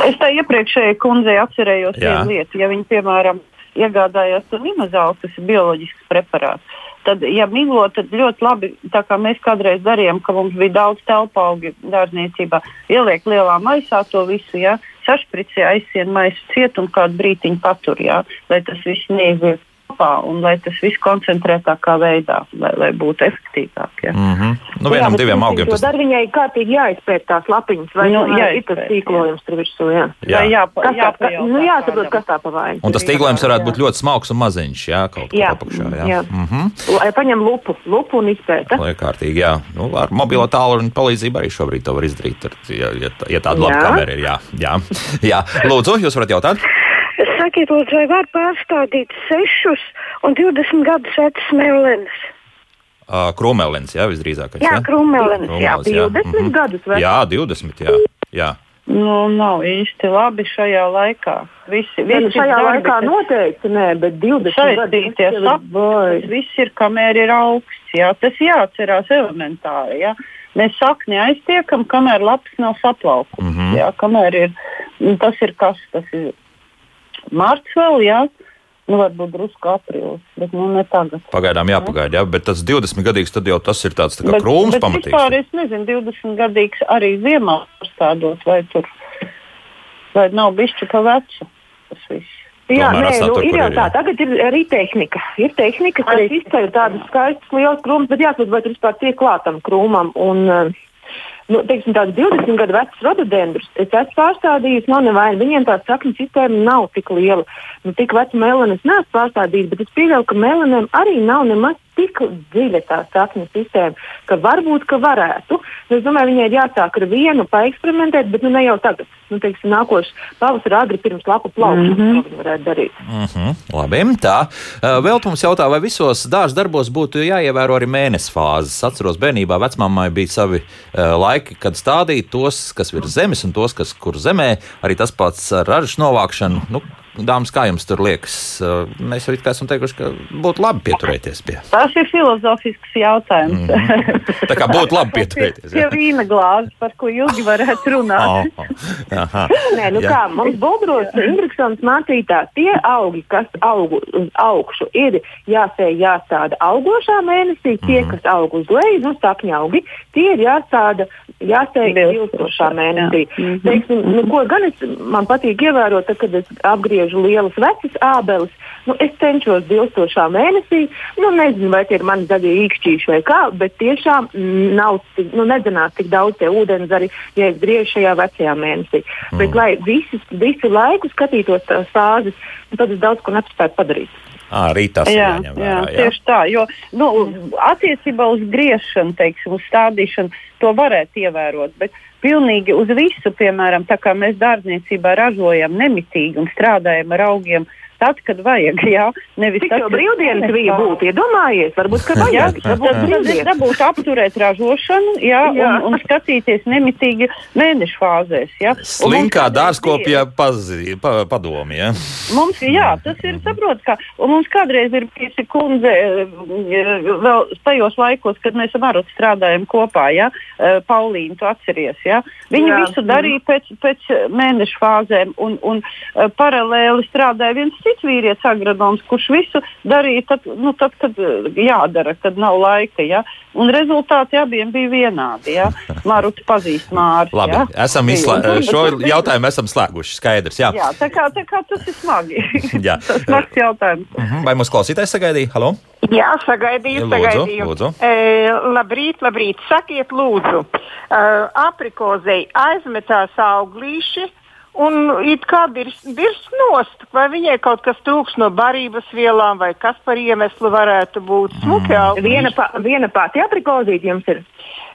Es tā iepriekšējai kundzei atcerējos Jā. vienu lietu. Ja viņi, piemēram, iegādājās to nimazālu, kas ir bioloģisks preparāts, tad, ja miglo, tad ļoti labi, tā kā mēs kādreiz darījām, ka mums bija daudz telpu augi dārzniecībā, ieliek lielā maisā to visu, ja, sašpricē aizsien maisu ciet un kādu brītiņu patur, ja, lai tas viss neiziet kopā un lai tas viss koncentrētākā veidā, lai, lai būtu efektīvāk. Ja. Mm -hmm. Nu, Jā, vienam, bet diviem augiem to tas dara viņai kārtīgi jāizpēt tās lapiņas, vai Nu, nu, ir tas tīklojums tur virsū. Jā. Jā. Vai jāpa, Kas tā, jāpajautā nu, jāsaprot, kādam. kas tā pa vainu. Un tas tīklējums varētu būt ļoti smalks un maziņš, jā, kaut kā Jā, apakšā. Jā, jā. Mm -hmm. Lai paņem lupu, lupu un izpēta. Lai kārtīgi, jā. Nu, ar mobilo tālruni palīdzību arī šobrīd to var izdarīt. Ar, ja, ja, ja tāda laba Jā. kamera ir, jā. jā. jā. Lūdzu, jūs varat jautāt? Sakiet, lūdzu, vai var pārstādīt 6 un 20 gadus vecas melnas? Uh, Krūmelins, jā, visdrīzākais. Jā, krūmelins, jā, Krūmelis, 20 Mhm. gadus vecs. Jā, 20, jā. jā. Nu, nav īsti labi šajā laikā. Visi, visi šajā darbi, laikā noteikti nē, bet 20 saistītie tas jau ir sapnis, vai. tas viss ir, kamēr ir augsts. Jā. Tas jāatcerās elementāri. Jā. Mēs sakni aiztiekam, kamēr lapas nav saplaukusi. Mm. -hmm. jā, kamēr ir, nu, tas ir kas, tas ir mārts vēl, jā. Nu, varbūt drusku aprīlis, bet nu, ne tagad. Pagaidām jāpagaida, jā, bet tas 20 gadīgs, tad jau tas ir tāds tā kā Bet- krūms bet pamatīgs. Vispār es nezinu, 20 gadīgs arī ziemā pārstādot, vai tur vai nav bišķi pa vecu tas viss. Jā, nē, nu, tur, ir jau ir, tā. jā. Tagad ir arī tehnika. Ir tehnika, kas izceļ tādus skaistus lielus krūmus, bet jāsaprot, vai tur vispār tiek klātam krūmam. Un, eh, Nu, teiksim, tāds 20 gadu vecs rododendrs, es esmu pārstādījis, nav nevaina. Viņiem tā sakņu sistēma nav tik liela. Nu, tik veca melna es neesmu pārstādījis, bet es pieļauju, ka melaniem arī nav nemaz tik dziļa tā sakņu sistēma, ka varbūt, ka varētu. Nu, es domāju, viņai ir jāsāk ar vienu paeksperimentēt, bet nu, ne jau tagad. Nu, teiksim, nākošais pavasara agri pirms lapu plaukšanas mm -hmm. to viņi varētu darīt. Mhm, labi, tā. Vēl mums jautā, vai visos dārza darbos būtu jāievēro arī mēnesis fāzes. Atceros, bērnībā vecmāmai bija savi laiki, kad stādīja tos, kas ir zemes, un tos, kas kur zemē. Arī tas pats ar ražas novākšanu. Nu, Dāmas, kā jums tur liekas? Uh, Mēs jau esam teikuši, ka būtu labi pieturēties pie. Tas ir filozofisks jautājums. Mhm. Tā kā būtu labi pieturēties. Pie jā. vīna glāzes, par ko ilgi varētu runāt. Oh, oh. Aha. Nē, nu Jā. kā mums Bulgros Indriksons mācītā, tie augi, kas aug uz augšu, ir jāsēj jāstāda augošā mēnesī, tie, Mhm. kas aug uz leju, nu sakņa augi, tie ir jāstāda, jāsēj ilstošā mēnesī. jā. Mhm. Teiksim, nu, ko gan es, man patīk ievērot, tad, kad es apgriežu lielas vecas ābeles, nu, es cenšos bilstošā mēnesī, nu, nezinu, vai tie ir mani zaļie īkšķīši vai kā, bet tiešām nav, tik- nu, nedzināt, cik daudz tie ūdens arī, ja es griežu šajā vecajā mēnesī. Mm. Bet, lai visu, visu laiku skatītos tās fāzes, tad es daudz ko nespēju padarīt. À, arī tas ir Jā, jāņem jā, vērā. Jā. tieši tā. Jo nu, attiecībā uz griešanu, teiksim, uz stādīšanu, to varētu ievērot. Bet pilnīgi uz visu, piemēram, tā kā mēs dārzniecībā ražojam nemitīgi un strādājam ar augiem. Tad, kad vajag, jā, nevis Cik tad, jau brīvdienas bija būt, iedomājies, varbūt, ka Jā, vajag. tad Varbūt tad ir brīvdienas. dabūt apturēt ražošanu jā, Jā. un, un skatīties nemitīgi mēnešu fāzēs. Jā. Slinkā kādreiz dārzkopja pazī- pa, padomi. Ja? Mums, jā, tas ir saprotams, ka un mums kādreiz ir bijusi kundze eh, vēl tajos laikos, kad mēs ar Maru strādājam kopā. Ja? Eh, Paulīna, tu atceries. Ja? Viņa Jā. jā. visu darīja pēc, pēc mēnešu fāzēm un, un eh, paralēli strādāja viens cits vīrietis, agronoms, kurš visu darīja tad, nu, tad kad eh, jādara, kad nav laika. Ja? Un rezultāti abiem bija vienādi. Ja? Maru tu pazīst Māri. Labi, ja? esam izslē... Šo jautājumu esam slēguši. Skaidrs. Jā. Jā, tā kā, tā kā tas ir smagi. Jā. tas ir smags jautājums. Mhm, Vai mūsu klausītājs sagaidīja? Halo? Jā, sagaidīju, Lūdzu, sagaidīju. lūdzu. E, labrīt, labrīt. Sakiet, lūdzu, e, aprikozei aizmetās auglīši. Un it kā virs, virs nost, vai viņai kaut kas trūks no barības vielām, vai kas par iemeslu varētu būt smuki auglīši. Viena, pa, viena pati aprikozīt jums ir.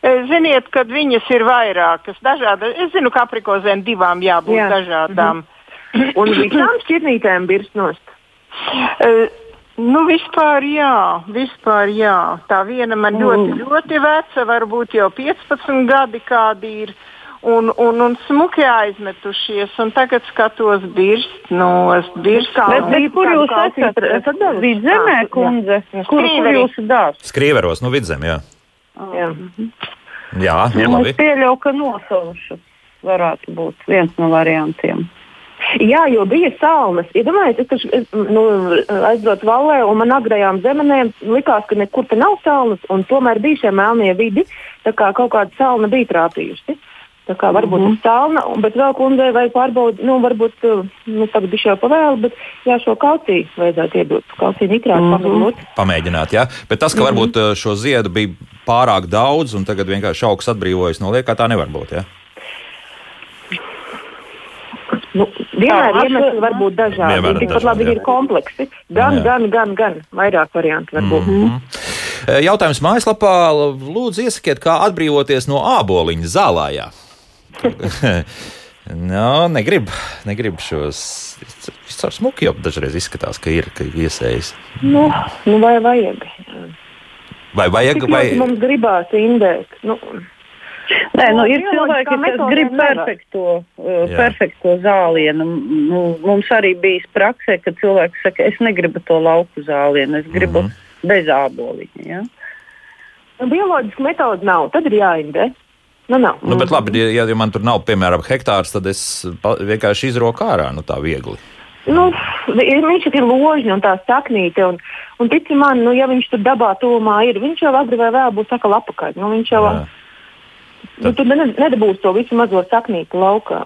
E, Ziniet, kad viņas ir vairākas, dažādas. Es zinu, ka aprikozēm divām jābūt Jā. Dažādām. Un visām šķirnītēm birst nost. Uh, nu, vispār jā, vispār jā. Tā viena man ļoti, ļoti veca, varbūt jau 15 gadi kādi ir. Un, un, un smuki aizmetušies, un tagad skatos birst nost, birst Bet, bet kur jūs esat? esat? Vidzemē, Jā. kundze? Kur, kur Skrīverī. jūsu dārs? Skrīveros, nu vidzem, jā. Jā. Jā, Es labi. pieļauju, ka nosaušas varētu būt viens no variantiem. Jā, jo bija salnas. Iedomājieties, ja es taču, nu, aizbraucu valē un man agrajām zemenēm likās, ka nekur te nav salnas, un tomēr bija šie melnie vidi, tā kā kaut kāda salna bija trāpījusi. Tā kā varbūt mm -hmm. un- bet vēl kundzei vajag pārbaudīt, nu, varbūt, uh, nu, tagad bija jau pavēlu, bet jā, šo kalciju vajadzētu iedot. Kalciju nitrātu mm -hmm. pamazot. Pamēģināt, jā. Bet tas, ka Mhm. varbūt uh, šo ziedu bija pārāk daudz un tagad vienkārši augs atbrīvojas no liekā, tā nevar būt. Jā? Nu, vienmēr Tā, iemesli var būt dažādi. Vienmēr Tikpat dažādi, labi jā. ir kompleksi. Gan, Jā. gan, gan, gan. Vairāk variantu var būt. Mm -hmm. Jautājums mājaslapā. Lūdzu, iesakiet, kā atbrīvoties no āboliņa zālājā. no, negrib, negrib šos. Viss ar smuki jau dažreiz izskatās, ka ir, ka ir iesējis. Nu, nu, vai vajag? Vai vajag, vai mums gribās indēt? Nu, Nē, nu, ir bioloģiskā cilvēki, kas grib perfekto, uh, perfekto zālienu. Nu, mums arī bija praksē, ka cilvēks saka, es negribu to lauku zālienu, es gribu mm. -hmm. bez āboliņa. Ja? nu, bioloģiski metodi nav, tad ir jāindē. Nu, nav. Nu, bet labi, ja, ja man tur nav, piemēram, hektārs, tad es vienkārši izroku ārā, nu tā viegli. Nu, vi- viņš ir ložņi un tā saknīte. Un, un tici man, nu, ja viņš tur dabā tūmā ir, viņš jau agri vai vēl būs atkal apakaļ. Nu, viņš jau Jā. nu, tur ne, nedabūs to visu mazo saknīti laukā.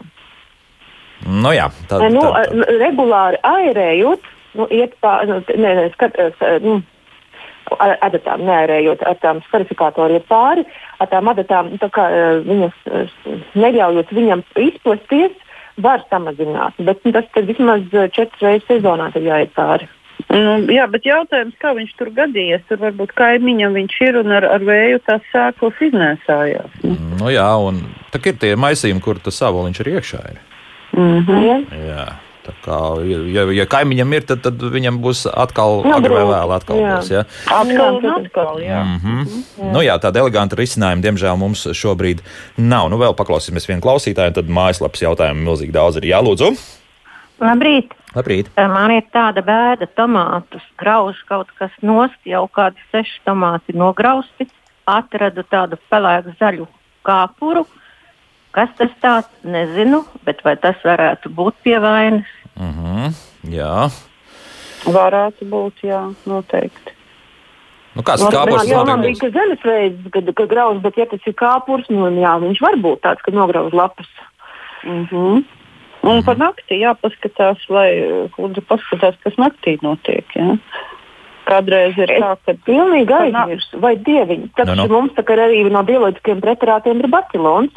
Nu jā, tā, nu, tā, tā. regulāri airējot, nu, iet pār, nu, nē, nē, skat, nu, ar adatām neairējot, ar tām skarifikatoriem iet pāri, ar tām adatām, tā kā eh, viņas eh, neļaujot viņam izplesties, var samazināt. Bet nu, tas vismaz eh, četras reizes sezonā tad jāiet pāri. Nu, jā, bet jautājums, kā viņš tur gadījies, tur varbūt kaimiņam viņš ir un ar, ar vēju tās sēklas iznēsājās. Nu jā, un tā ir tie maisījumi, kur tas savoliņš ir iekšā. Ir. Mm -hmm. Ja? Jā. Kā, ja, ja, kaimiņam ir, tad, tad viņam būs atkal, agri vai grūti, vēl atkal jā. būs. Ja? Atkal Jā, atkal, jā. Mm -hmm. nu, jā, tāda eleganta risinājuma, diemžēl, mums šobrīd nav. Nu, vēl paklausīsimies vienu klausītāju, tad mājaslapas jautājumu milzīgi daudz ir jālūdzu. Labrīt! Labrīt! Man ir tāda bēda, tomātus grauž kaut kas nost, jau kādi seši tomāti nograusti. Atradu tādu pelēku zaļu kāpuru. Kas tas tāds, nezinu, bet vai tas varētu būt pie vainas? Mm -hmm. Jā, Varētu būt, jā, noteikti. nu, kāds Nu, kāpurs jā, man bija zemesveids, kad, kad grauž, bet ja tas ir kāpurs, nu, jā, viņš var būt tāds, ka nograuž lapas. Mm -hmm. Un par nakti jāpaskatās, lai kundze paskatās, kas naktī notiek. Ja? Kādreiz ir tā, ka Pilnīgi aizmirst, vai dieviņi. Tad Nu, nu. mums tā kā arī no bioloģiskiem preparātiem ir bacilons,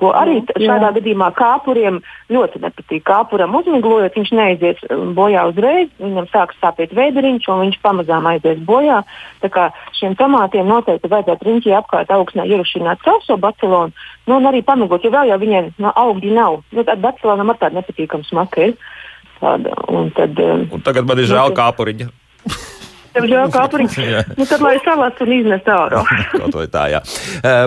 Ko arī Jā, šādā gadījumā kāpuriem ļoti nepatīk. Kāpuram uzmiglojot, viņš neizies um, bojā uzreiz, viņam sāks sāpēt vēderiņš, un viņš pamazām aizies bojā. Tā kā šiem tomātiem noteikti vajadzētu riņķī apkārt augsnē ierušināt sauso bacilonu, nu, un arī pamigot, jo vēl jau viņiem no, augļi nav. Nu, tad bacilonam ar tādu nepatīkamu smaku ir. Tāda, un tad, um, Un tagad man ir žēl kāpuriņa. Tev žēl kāpuriņš. Jā. nu, tad lai salās un iznes ārā. Kaut vai tā, jā.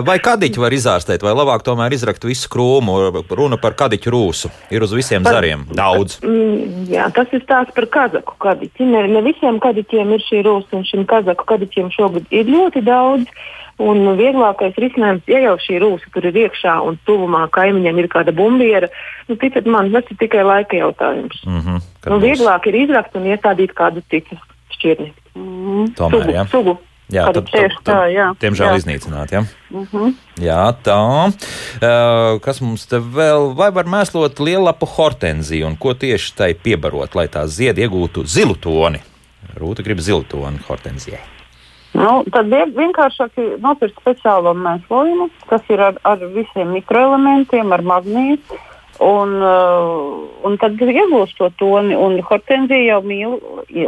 Vai kadiķi var izārstēt, vai labāk tomēr izrakt visu krūmu? Runa par kadiķu rūsu. Ir uz visiem zariem. Daudz. Mm, jā, tas ir stāsts par kazaku kadiķi. Ne, ne visiem kadiķiem ir šī rūsa, un šim kazaku kadiķiem šogad ir ļoti daudz. Un vieglākais risinājums, ja jau šī rūsa tur ir iekšā un tuvumā kaimiņam ir kāda bumbiera, nu, ticiet man, tas ir tikai laika jautājums. Mm -hmm. Nu, vieglāk ir izrakt un iestādīt kādu citu šķirni. Mm. Tomēr, sugu, jā. sugu. Jā, tad, tad, Tieši tā, jā. tad, diemžēl Jā. iznīcināt. Ja? Mm -hmm. Jā, tā. Uh, kas mums te vēl? Vai var mēslot lielapu hortenziju un ko tieši tai piebarot, lai tā ziedi iegūtu zilu toni? Rūta grib zilu toni hortenzijai. Nu, tad vien, vienkāršāk ir nopirkt speciālo mēslojumu, kas ir ar, ar visiem mikroelementiem, ar magnītu. Un, uh, un tad iegūst to toni. Un hortenzija jau mīl,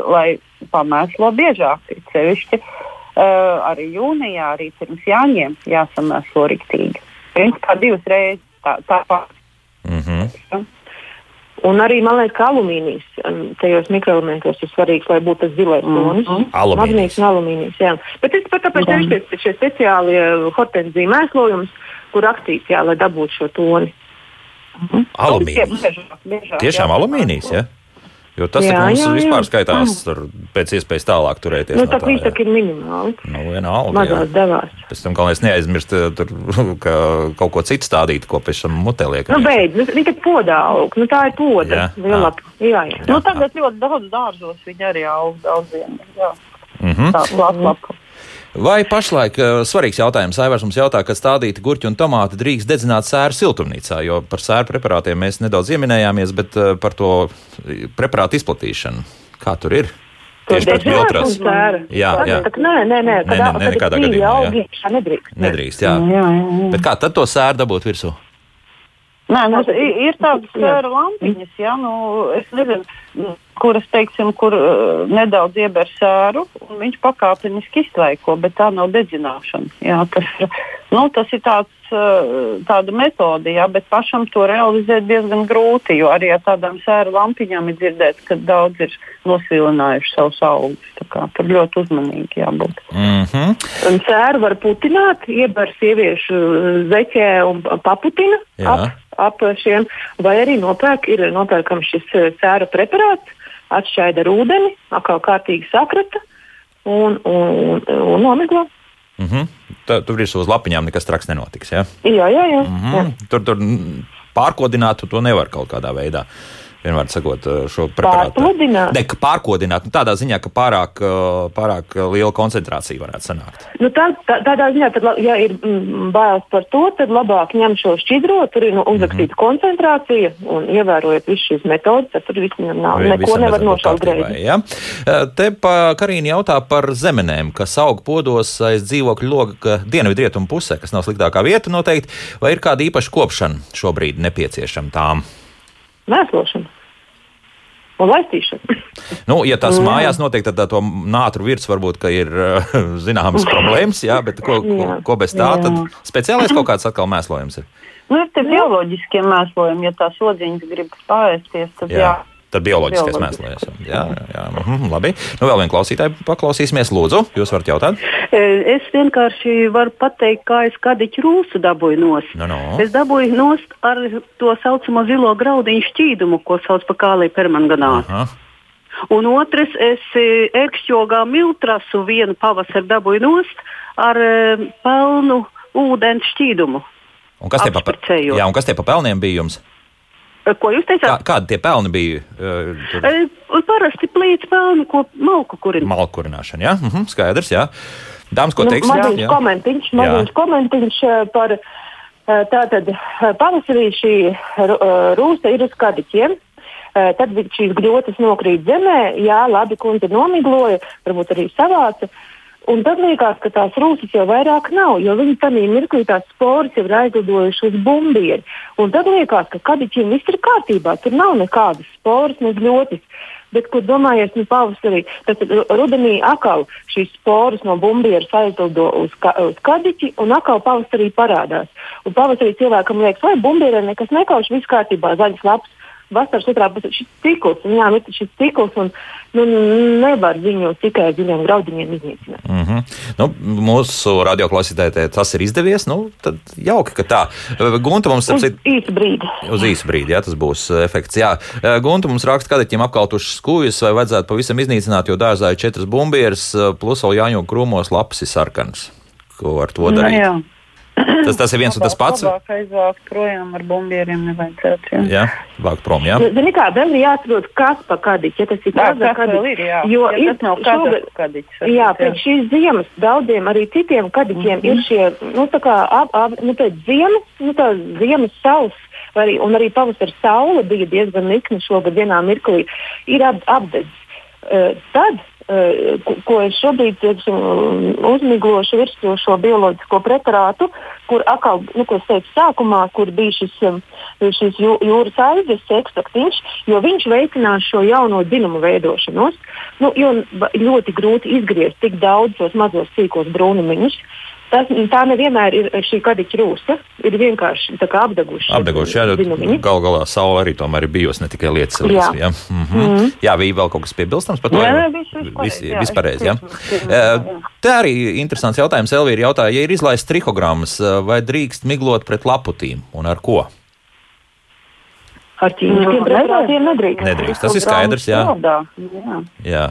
lai pamēslo biežāk. ir Sevišķi uh, arī jūnijā, arī pirms jāņem, jāsamēslo riktīgi. Principā divas reizes tā, tāpat. Mm -hmm. Un arī, man liekas, ka alumīnijas um, tajos mikroelementos ir svarīgs, lai būtu tas zilais tonis. Mm -hmm. Alumīnijas. Magnīts un alumīnijas, jā. Bet es pat tāpēc Jā. teikšu, ka šie speciālie hortenzija mēslojums, kur rakstīts, jā, lai dabūtu šo toni. Alumīnijas. Biežāk, biežāk, Tiešām jā. alumīnijas, ja? Jo tas Jā, jā, mums jā, jā. vispār skaitās tur pēc iespējas tālāk turēties. Nu, no tā tā, jā. ir minimāli. Nu, vienalga. jā. Mazās devās. Pēc tam galvenais neaizmirst, eh, tur, ka kaut ko citu stādīt, ko pēc tam mutē liek. Nu, beidz, nu, viņa podā aug. Nu, tā ir poda. Jā. Lielā. Jā, jā. Nu, tagad ļoti daudz dārzos viņi arī aug daudziem. Jā, Mm -hmm. tā lapa, lapa. Vai pašlaik eh, svarīgs jautājums, Aivars mums jautā, ka stādīti gurķi un tomāti drīkst dedzināt sēru siltumnīcā, jo par sēru preparātiem mēs nedaudz ieminējāmies, bet eh, par to preparātu izplatīšanu. Kā tur ir? Tieši pēc sēra. Jā, jā. tā- Nē, nē, nē. Nē, nē, nē, nekādā gadījumā. Augi, tā nedrīkst. Nedrīkst, jā. Jā, jā, jā. Bet kā tad to sēru dabūt virsū? Nē, nu, ir, tādas sēra lampiņas, jā, nu, es nezinu, nu, kuras, teiksim, kur uh, nedaudz ieber sēru, un viņš pakāpeniski iztvaiko, bet tā nav dedzināšana. Jā, tas, nu, tas ir tāds, uh, tāda metode, jā, bet pašam to realizēt diezgan grūti, jo arī ar tādām sēra lampiņām ir dzirdēts, ka daudz ir nosvilinājuši savus augus. Tur ļoti uzmanīgi jābūt. Mm -hmm. Un Sēru var putināt, iebar sieviešu zeķē un paputina Jā. ap, ap šiem, vai arī nopērk, ir nopērkams šis eh, sēra preparāts, atšķaida ar ūdeni, atkal kārtīgi sakrata un, un, un, un nomiglo. Mm -hmm. Tur virsū uz lapiņām nekas traks nenotiks. Ja? Jā, jā, jā. Mm jā. -hmm. Tur, tur mm, pārkodināt to nevar kaut kādā veidā. Vienmēr sakot, eh, šo preparātu. Pārpludināt? Ne, pārkodināt, nu, tādā ziņā, ka pārāk, eh, pārāk liela koncentrācija varētu sanākt. Nu, tā, tā, tādā ziņā, tad, ja ir mm, bailes par to, tad labāk ņem šo šķidro, tur ir nu, uzrakstīta Mhm. koncentrācija un ievērojot visas šīs metodas, tad tur viss nav, Vi- neko nevar nošaut greizi. Ja? Eh, Te pa Karīna jautā par zemenēm, kas aug podos aiz dzīvokļu loga dienvidrietumu pusē, kas nav sliktākā vieta noteikti, vai ir kāda īpaša kopšana šobrīd nepieciešama tām? Mēslošana un laistīšana. Nu, ja tas mājās notiek, tad tā to nātru virs varbūt ka ir eh, zināmas problēmas, jā, bet ko, ko, ko bez tā, Jā. tad speciālais kaut kāds atkal mēslojums ir. Nu, ir tie bioloģiskie mēslojumi, ja tās odziņas grib pārēsties, tad jā. jā. Tad bioloģiskais mēslojums. Jā, jā. Mhm, labi. Nu, vēl vienu klausītāju paklausīsimies. Lūdzu, jūs varat jautāt? Es vienkārši varu pateikt, kā es kadiķu rūsu dabūju nost. No, no. Es dabūju nost ar to saucamo zilo graudiņu šķīdumu, ko sauc par kāliju permanganātu. Un otrs, es e, ekšķogā miltrasu vienu pavasaru dabūju nost ar e, pelnu ūdens šķīdumu. Un kas tie pa pelniem bija jums? E, Ko jūs Kā, teicāt? kādi tie pelni bija? eh, tur? E, un parasti plīts pelni, ko malku kurina. Malkurināšana, jā, mhm, skaidrs, jā. Dāmas, ko Nu, teiks? Maziņš kommentiņš, maziņš kommentiņš eh, par eh, tātad eh, pavasarī šī eh, rūsa ir uz kadiķiem. Eh, Tad šīs gļotas nokrīt zemē, jā, labi, kundze nomigloja, varbūt arī savāca. Un tad liekas, ka tās rūsas jau vairāk nav, jo viņi tajā mirklī tās sporas jau ir aizlidojušas uz bumbieri. Un tad liekas, ka kadiķiem viss ir kārtībā, tur nav nekādas sporas, ne ļoti. Bet, ko domājies, nu, pavasarī, tad rudenī atkal šīs sporas no bumbieras aizlido uz, ka, uz kadiķi, un atkal pavasarī parādās. Un pavasarī cilvēkam liekas, vai bumbierē nekas nekauš, viss kārtībā, zaļas lapas vasaras otrā pusē šis cikls, un, jā, nu, šis cikls, un nu, nevar viņu tikai ar dziļiem graudiņiem iznīcināt. Mm -hmm. nu, mūsu radioklausītājai tas ir izdevies. Nu, tad jauki, ka tā. Gunta mums uz cit... īsu brīdi. Uz īsu brīdi, jā, tas būs efekts. Jā. Gunta mums raksta, ka kādiem apkaltušas skūjas vai vajadzētu pavisam iznīcināt, jo dārzā ir četras bumbieras, plus vēl jāņem krūmos lapas ir sarkanas. Ko ar to nu, darīt? No, jā. Tas, tas ir viens un tas pats. Labāk aizvākt projām ar bumbieriem nevajadzētu. Jā, jā vākt prom, jā. Zini kā, vēl ir jāatrod, kas pa kadiķi, ja tas ir tāds kadiķis. Ir, jā. Jo ja tas nav šogad, kadiķis. Jā, pēc šīs ziemas daudziem arī citiem kadiķiem mm -hmm. ir šie, nu tā kā, ap, ap, nu pēc ziemas, nu tā ziemas saules. Arī, un arī pavasara saule bija diezgan nikna šogad vienā mirklī, ir ap, apdedzis. Uh, tad ko, ko es šobrīd teiksim, uzmiglošu virsmu šo bioloģisko preparātu, kur atkal, nu, ko es teicu sākumā, kur bija šis, šis jū, jūras aizves ekstraktīvs, jo viņš veicinās šo jauno dzinumu veidošanos. Nu, ļoti grūti izgriezt tik daudz tos mazos sīkos brūnumiņus. Tas, tā nevienmēr ir šī kadiķa rūsa. Ir vienkārši apdeguši. Apdeguši, jā, galu galā saule arī tomēr ir bijusi ne tikai lietas. Jā, jā. Mm -hmm. mm -hmm. jā bija vēl kaut kas piebilstams par to. Jā, jā viss vispārējais. Jā. Tā arī interesants jautājums. Elvīra jautāja, ja ir izlaists trihogrammas, vai drīkst miglot pret laputīm un ar ko? Ar ķīmiskiem preparātiem nedrīkst. Nedrīkst, tas ir skaidrs, jā. jā. jā.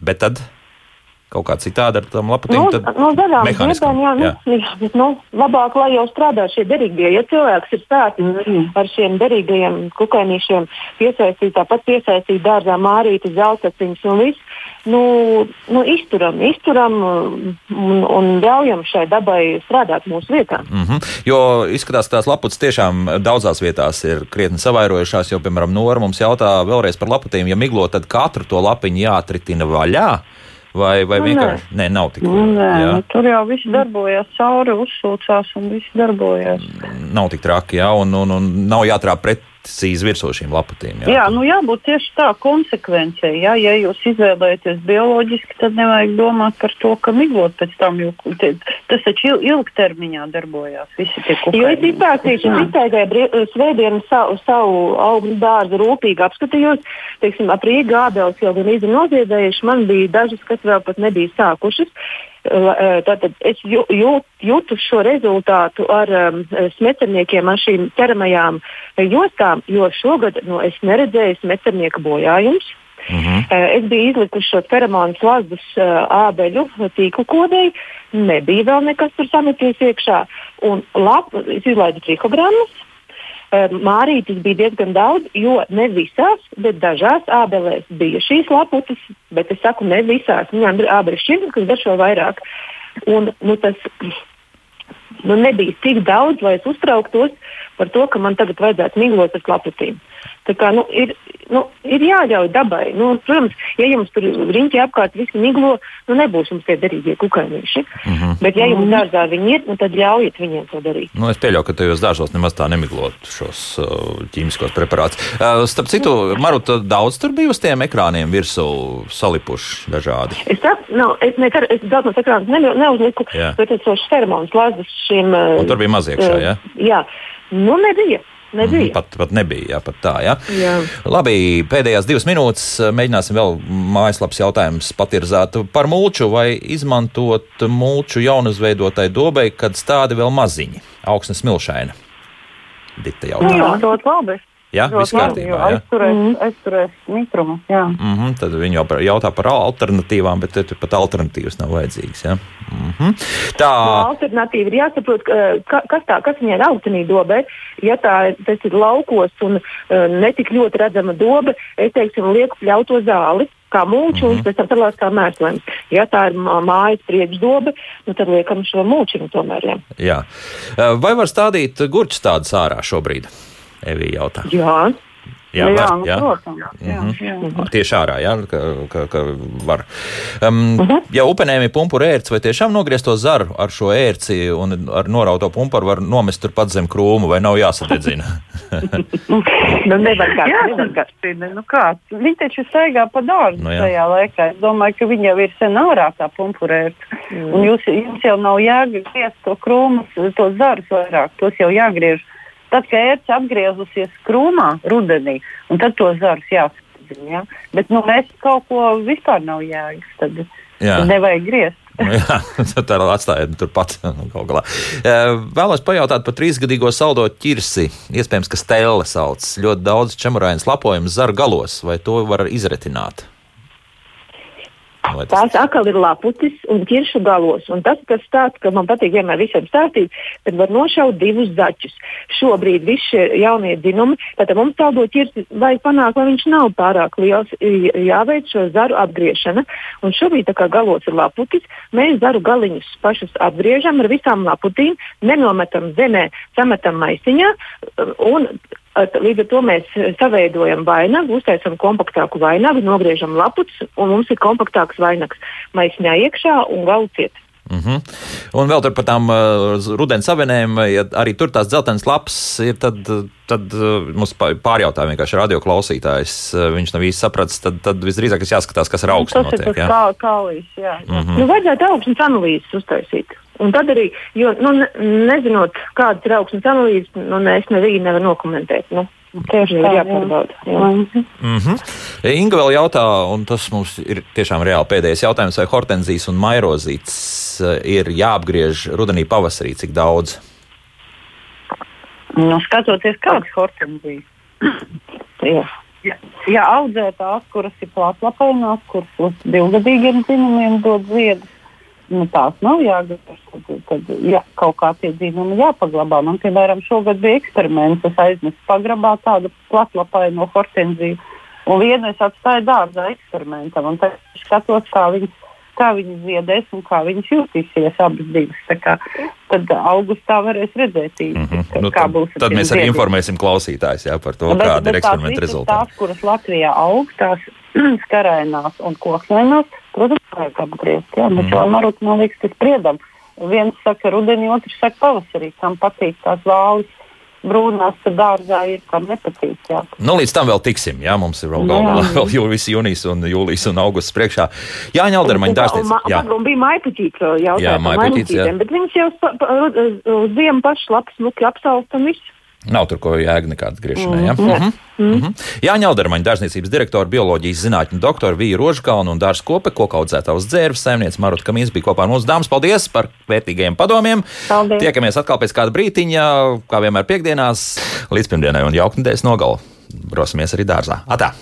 Bet tad? Kaut kā citādi ar tām lapām. Nu, no zaļām ziedām, jā, jā. Nu, jā, nu, labāk, lai jau strādā šie derīgie. Ja cilvēks ir stāstījis mm. ar šiem derīgajiem kukainīšiem, piesaistīt tāpat piesaistīt dārzā mārīti, zeltaciņus un visu, nu, nu, izturam, izturam un, un ļaujam šai dabai strādāt mūsu vietā. Mm -hmm. Jo izskatās, ka tās laputas tiešām daudzās vietās ir krietni savairojušās, jo, piemēram, Nora mums jautā vēlreiz par laputiem, ja miglo, tad katru to lapiņu jāatritina vaļā. Vai, vai nu, vienkārši nē. Nē, nav tik nu, nē, nu, tur jau viss darbojas cauri, uzsūcās un viss darbojas. Nav tik traki, jā, un, un, un nav jātrāp pret precīzi virsū šīm laputēm. Jā, jā nu jābūt tieši tā konsekvencei. Jā. Ja jūs izvēlēties bioloģiski, tad nevajag domāt par to, ka miglot pēc tam, jo tas taču ilgtermiņā darbojās. Visi tie kukaini. Jo es izstāstīšu, es iztaigāju svētdienu savu, savu augļu dārzu rūpīgi apskatījos. Teiksim, ap Rīgā gābeles jau gan izi noziedējuši, man bija dažas, kas vēl pat nebija sākušas. Eh, tātad es jūt, jūtu šo rezultātu ar um, smecerniekiem, ar šīm ķeramajām jostām, jo šogad nu, es neredzēju smecernieka bojājumus. Mm -hmm. Es biju izlikusi šo feromonu slazdus uh, ābeļu tīklu kodēji, nebija vēl nekas tur sameties iekšā. Un lab, es izlaidu trikogrammas, Mārītis bija diezgan daudz, jo ne visās, bet dažās ābelēs bija šīs laputas, bet es saku, ne visās. Viņām ir ābeles šķirnes, kas garšo vairāk. Un, nu, tas nu, nebija tik daudz, lai es uztrauktos par to, ka man tagad vajadzētu miglot ar laputīm. Tā kā, nu, ir, nu, ir jāļauj dabai. Nu, protams, ja jums tur riņķi apkārt visi miglo, nu, nebūs jums tie derīgie kukainīši. Mm -hmm. Bet, ja jums dārzā viņi ir, nu, tad ļaujiet viņiem to darīt. Nu, es pieļauju, ka tajos dārzos nemaz tā nemiglot šos uh, ķīmiskos preparātus. Uh, starp citu, Maruta, daudz tur bija uz tiem ekrāniem virsū salipuši dažādi. Es, tā, nu, es, nekar, es daudz no ekrāniem ne, neuzliku, jā. bet es tos feromonus lazdas šiem. Uh, Un tur bija maziekšā, jā? Jā, nu nebija. Nebija. Pat, pat nebija, jā, pat tā. Jā. Jā. Labi, pēdējās divas minūtes mēģināsim vēl mājaslapas jautājumus patirzēt par mulču vai izmantot mulču jaunuzveidotai dobai, kad stádi vēl maziņi, augsnes milšaina. Dita jautā. Jā, ļoti labi. Jā, viss kārtībā. Jā. Aizturēs, mm. aizturēs mitrumu. Jā. Mm -hmm, tad viņi jau jautā par alternatīvām, bet tur pat alternatīvas nav vajadzīgas. Jā. Mm -hmm. Tā no, alternatīva ir jāsaprot, ka, kas, tā, kas viņai ir augstenī dobē. Ja tā ir laukos un uh, netik ļoti redzama dobe, es teiksim, lieku pļauto zāli kā mūču, mm -hmm. un pēc tam sadalās kā mēslēns. Ja tā ir mājas priekšdobe, nu, tad liekam šo mūčiņu tomēr. Jā. jā. Vai var stādīt gurķus tādus ārā šobrīd? Evija jautā. Jā. Jā, jā, var, nu, jā. protams. Jā, Mhm. jā. Tieši ārā, jā, ka, ka, ka var. Um, Mhm. uh -huh. Ja upenēm ir pumpura ērts, vai tiešām nogriezt to zaru ar šo ērci un ar norauto pumparu var nomest turpat zem krūmu, vai nav jāsadedzina? Nu, nevar kā, Jā, kā. nu kā, viņi taču staigā pa dārzu Nu nu, jā. tajā laikā. Es domāju, ka viņi jau ir sen ārā tā pumpurēt. Mm. Un jūs, jums jau nav jāgriež to krūmus, to zarus vairāk. Tos jau jāgriež. Tad, kad ērts atgriezusies krūmā rudenī, un tad to zarus jāsadzina. Ja? Bet nu, mēs kaut ko vispār nav jēgas. Tad, Jā. tad nevajag griezt. Nu Jā, tā atstāja turpat. nu, Vēlos pajautāt par trīsgadīgo saldo ķirsi. Iespējams, ka stēle sauc. Ļoti daudz čemurainas lapojumu zaru galos, vai to var izretināt? Vai tas- Tās atkal ir laputis un ķiršu galos. Un tas, kas tāds, ka man patīk vienmēr visiem stāstīt, kad var nošaut divus zaķus. Šobrīd visi šie jaunie dzinumi, tātad mums saldo ķirsi vajag panākt, lai viņš nav pārāk liels, jāveic šo zaru apgriešana. Un šobrīd, tā kā galos ir laputis, mēs zaru galiņus pašus apgriežam ar visām laputīm, nenometam zemē, sametam maisiņā un Līdz ar to mēs eh, saveidojam vainagu, uztaisām kompaktāku vainagu, nogriežam laputus, un mums ir kompaktāks vainags maisiņā iekšā un galu ciet. Uh -huh. Un vēl par tām uh, rudens avenēm, ja arī tur tās dzeltenas lapas ir, tad, tad uh, mums pā- pārjautā vienkārši radioklausītājs. Uh, viņš nav īsti sapratis, tad, tad visdrīzāk ir jāskatās, kas ar augstu Tas ir notiek. tas jā. kā, kālīs. Jā, jā. Mhm. Nu, vajadzētu augsnes analīzes uztaisīt. Un tad arī, jo, nu, ne, nezinot, kādas ir augsnes analīzes, nu, ne, es nevīgi nevaru nokomentēt. Nu, tieši ir jāpārbauda. Jā. Mm -hmm. Inga vēl jautā, un tas mums ir tiešām reāli pēdējais jautājums, vai hortenzijas un mairozītes uh, ir jāapgriež rudenī, pavasarī, cik daudz? Nu, skatoties, kādas hortenzijas. Jā. Ja, ja audzē tās, kuras ir plātlapainās, kuras divgadīgiem dzimumiem dod ziedus, nu, tās nav jāgatavo. Tad, tad ja, kaut kā tie dzīvumi jāpaglabā. Man, piemēram, šogad bija eksperiments. Es aiznesu pagrabā tādu platlapaino hortenziju. Un vienu es atstāju dārzā eksperimentam. Tad es skatos, kā viņas, kā viņas ziedēs un kā viņas jutīsies abas divas. Tad augustā varēs redzēt, mm -hmm. Nu, kā tad, būs. tad tiem mēs arī ziediem. informēsim klausītājus jā, par to, Bet- kāda ir bet tās eksperimenta rezultāti. Tās, kuras Latvijā aug, tās skarainās un koksnēnās, protams, vajag apgriezt. Jā, bet mm. marot, man liekas, tas spriedam. Viens saka rudenī, otrs saka pavasarī, kam patīk tās vālis. Brūnās dārzā ir, kam nepatīk. Jā. Nu, līdz tam vēl tiksim. Jā, mums ir vēl, Jā. galvā, vēl jūlijas, jūnijas un jūlijas un augusts priekšā. Jā, Ņaldermaņa dārstniec. Un, Jā, un bija vēl Jā, jautājums jā. maipuķītēm, bet viņas jau ziemu pašas lapas smuki apsaust un viss. Nav tur ko jēga nekādas griešanai. Jā, Mm, jā. Mhm. Mhm. Jā Ņaldermaņa dārzniecības direktora, bioloģijas zinātņu doktora Vija Rožkalna un Dārs Kope, koka audzētājs dzērves saimniece Maruta Kamīs bija kopā ar mums. Dāmas, paldies par vērtīgajiem padomiem. Paldies. Tiekamies atkal pēc kāda brītiņa, kā vienmēr piekdienās, līdz pirmdienai un jauktnedēļas nogalu. Brosimies arī dārzā. Atā!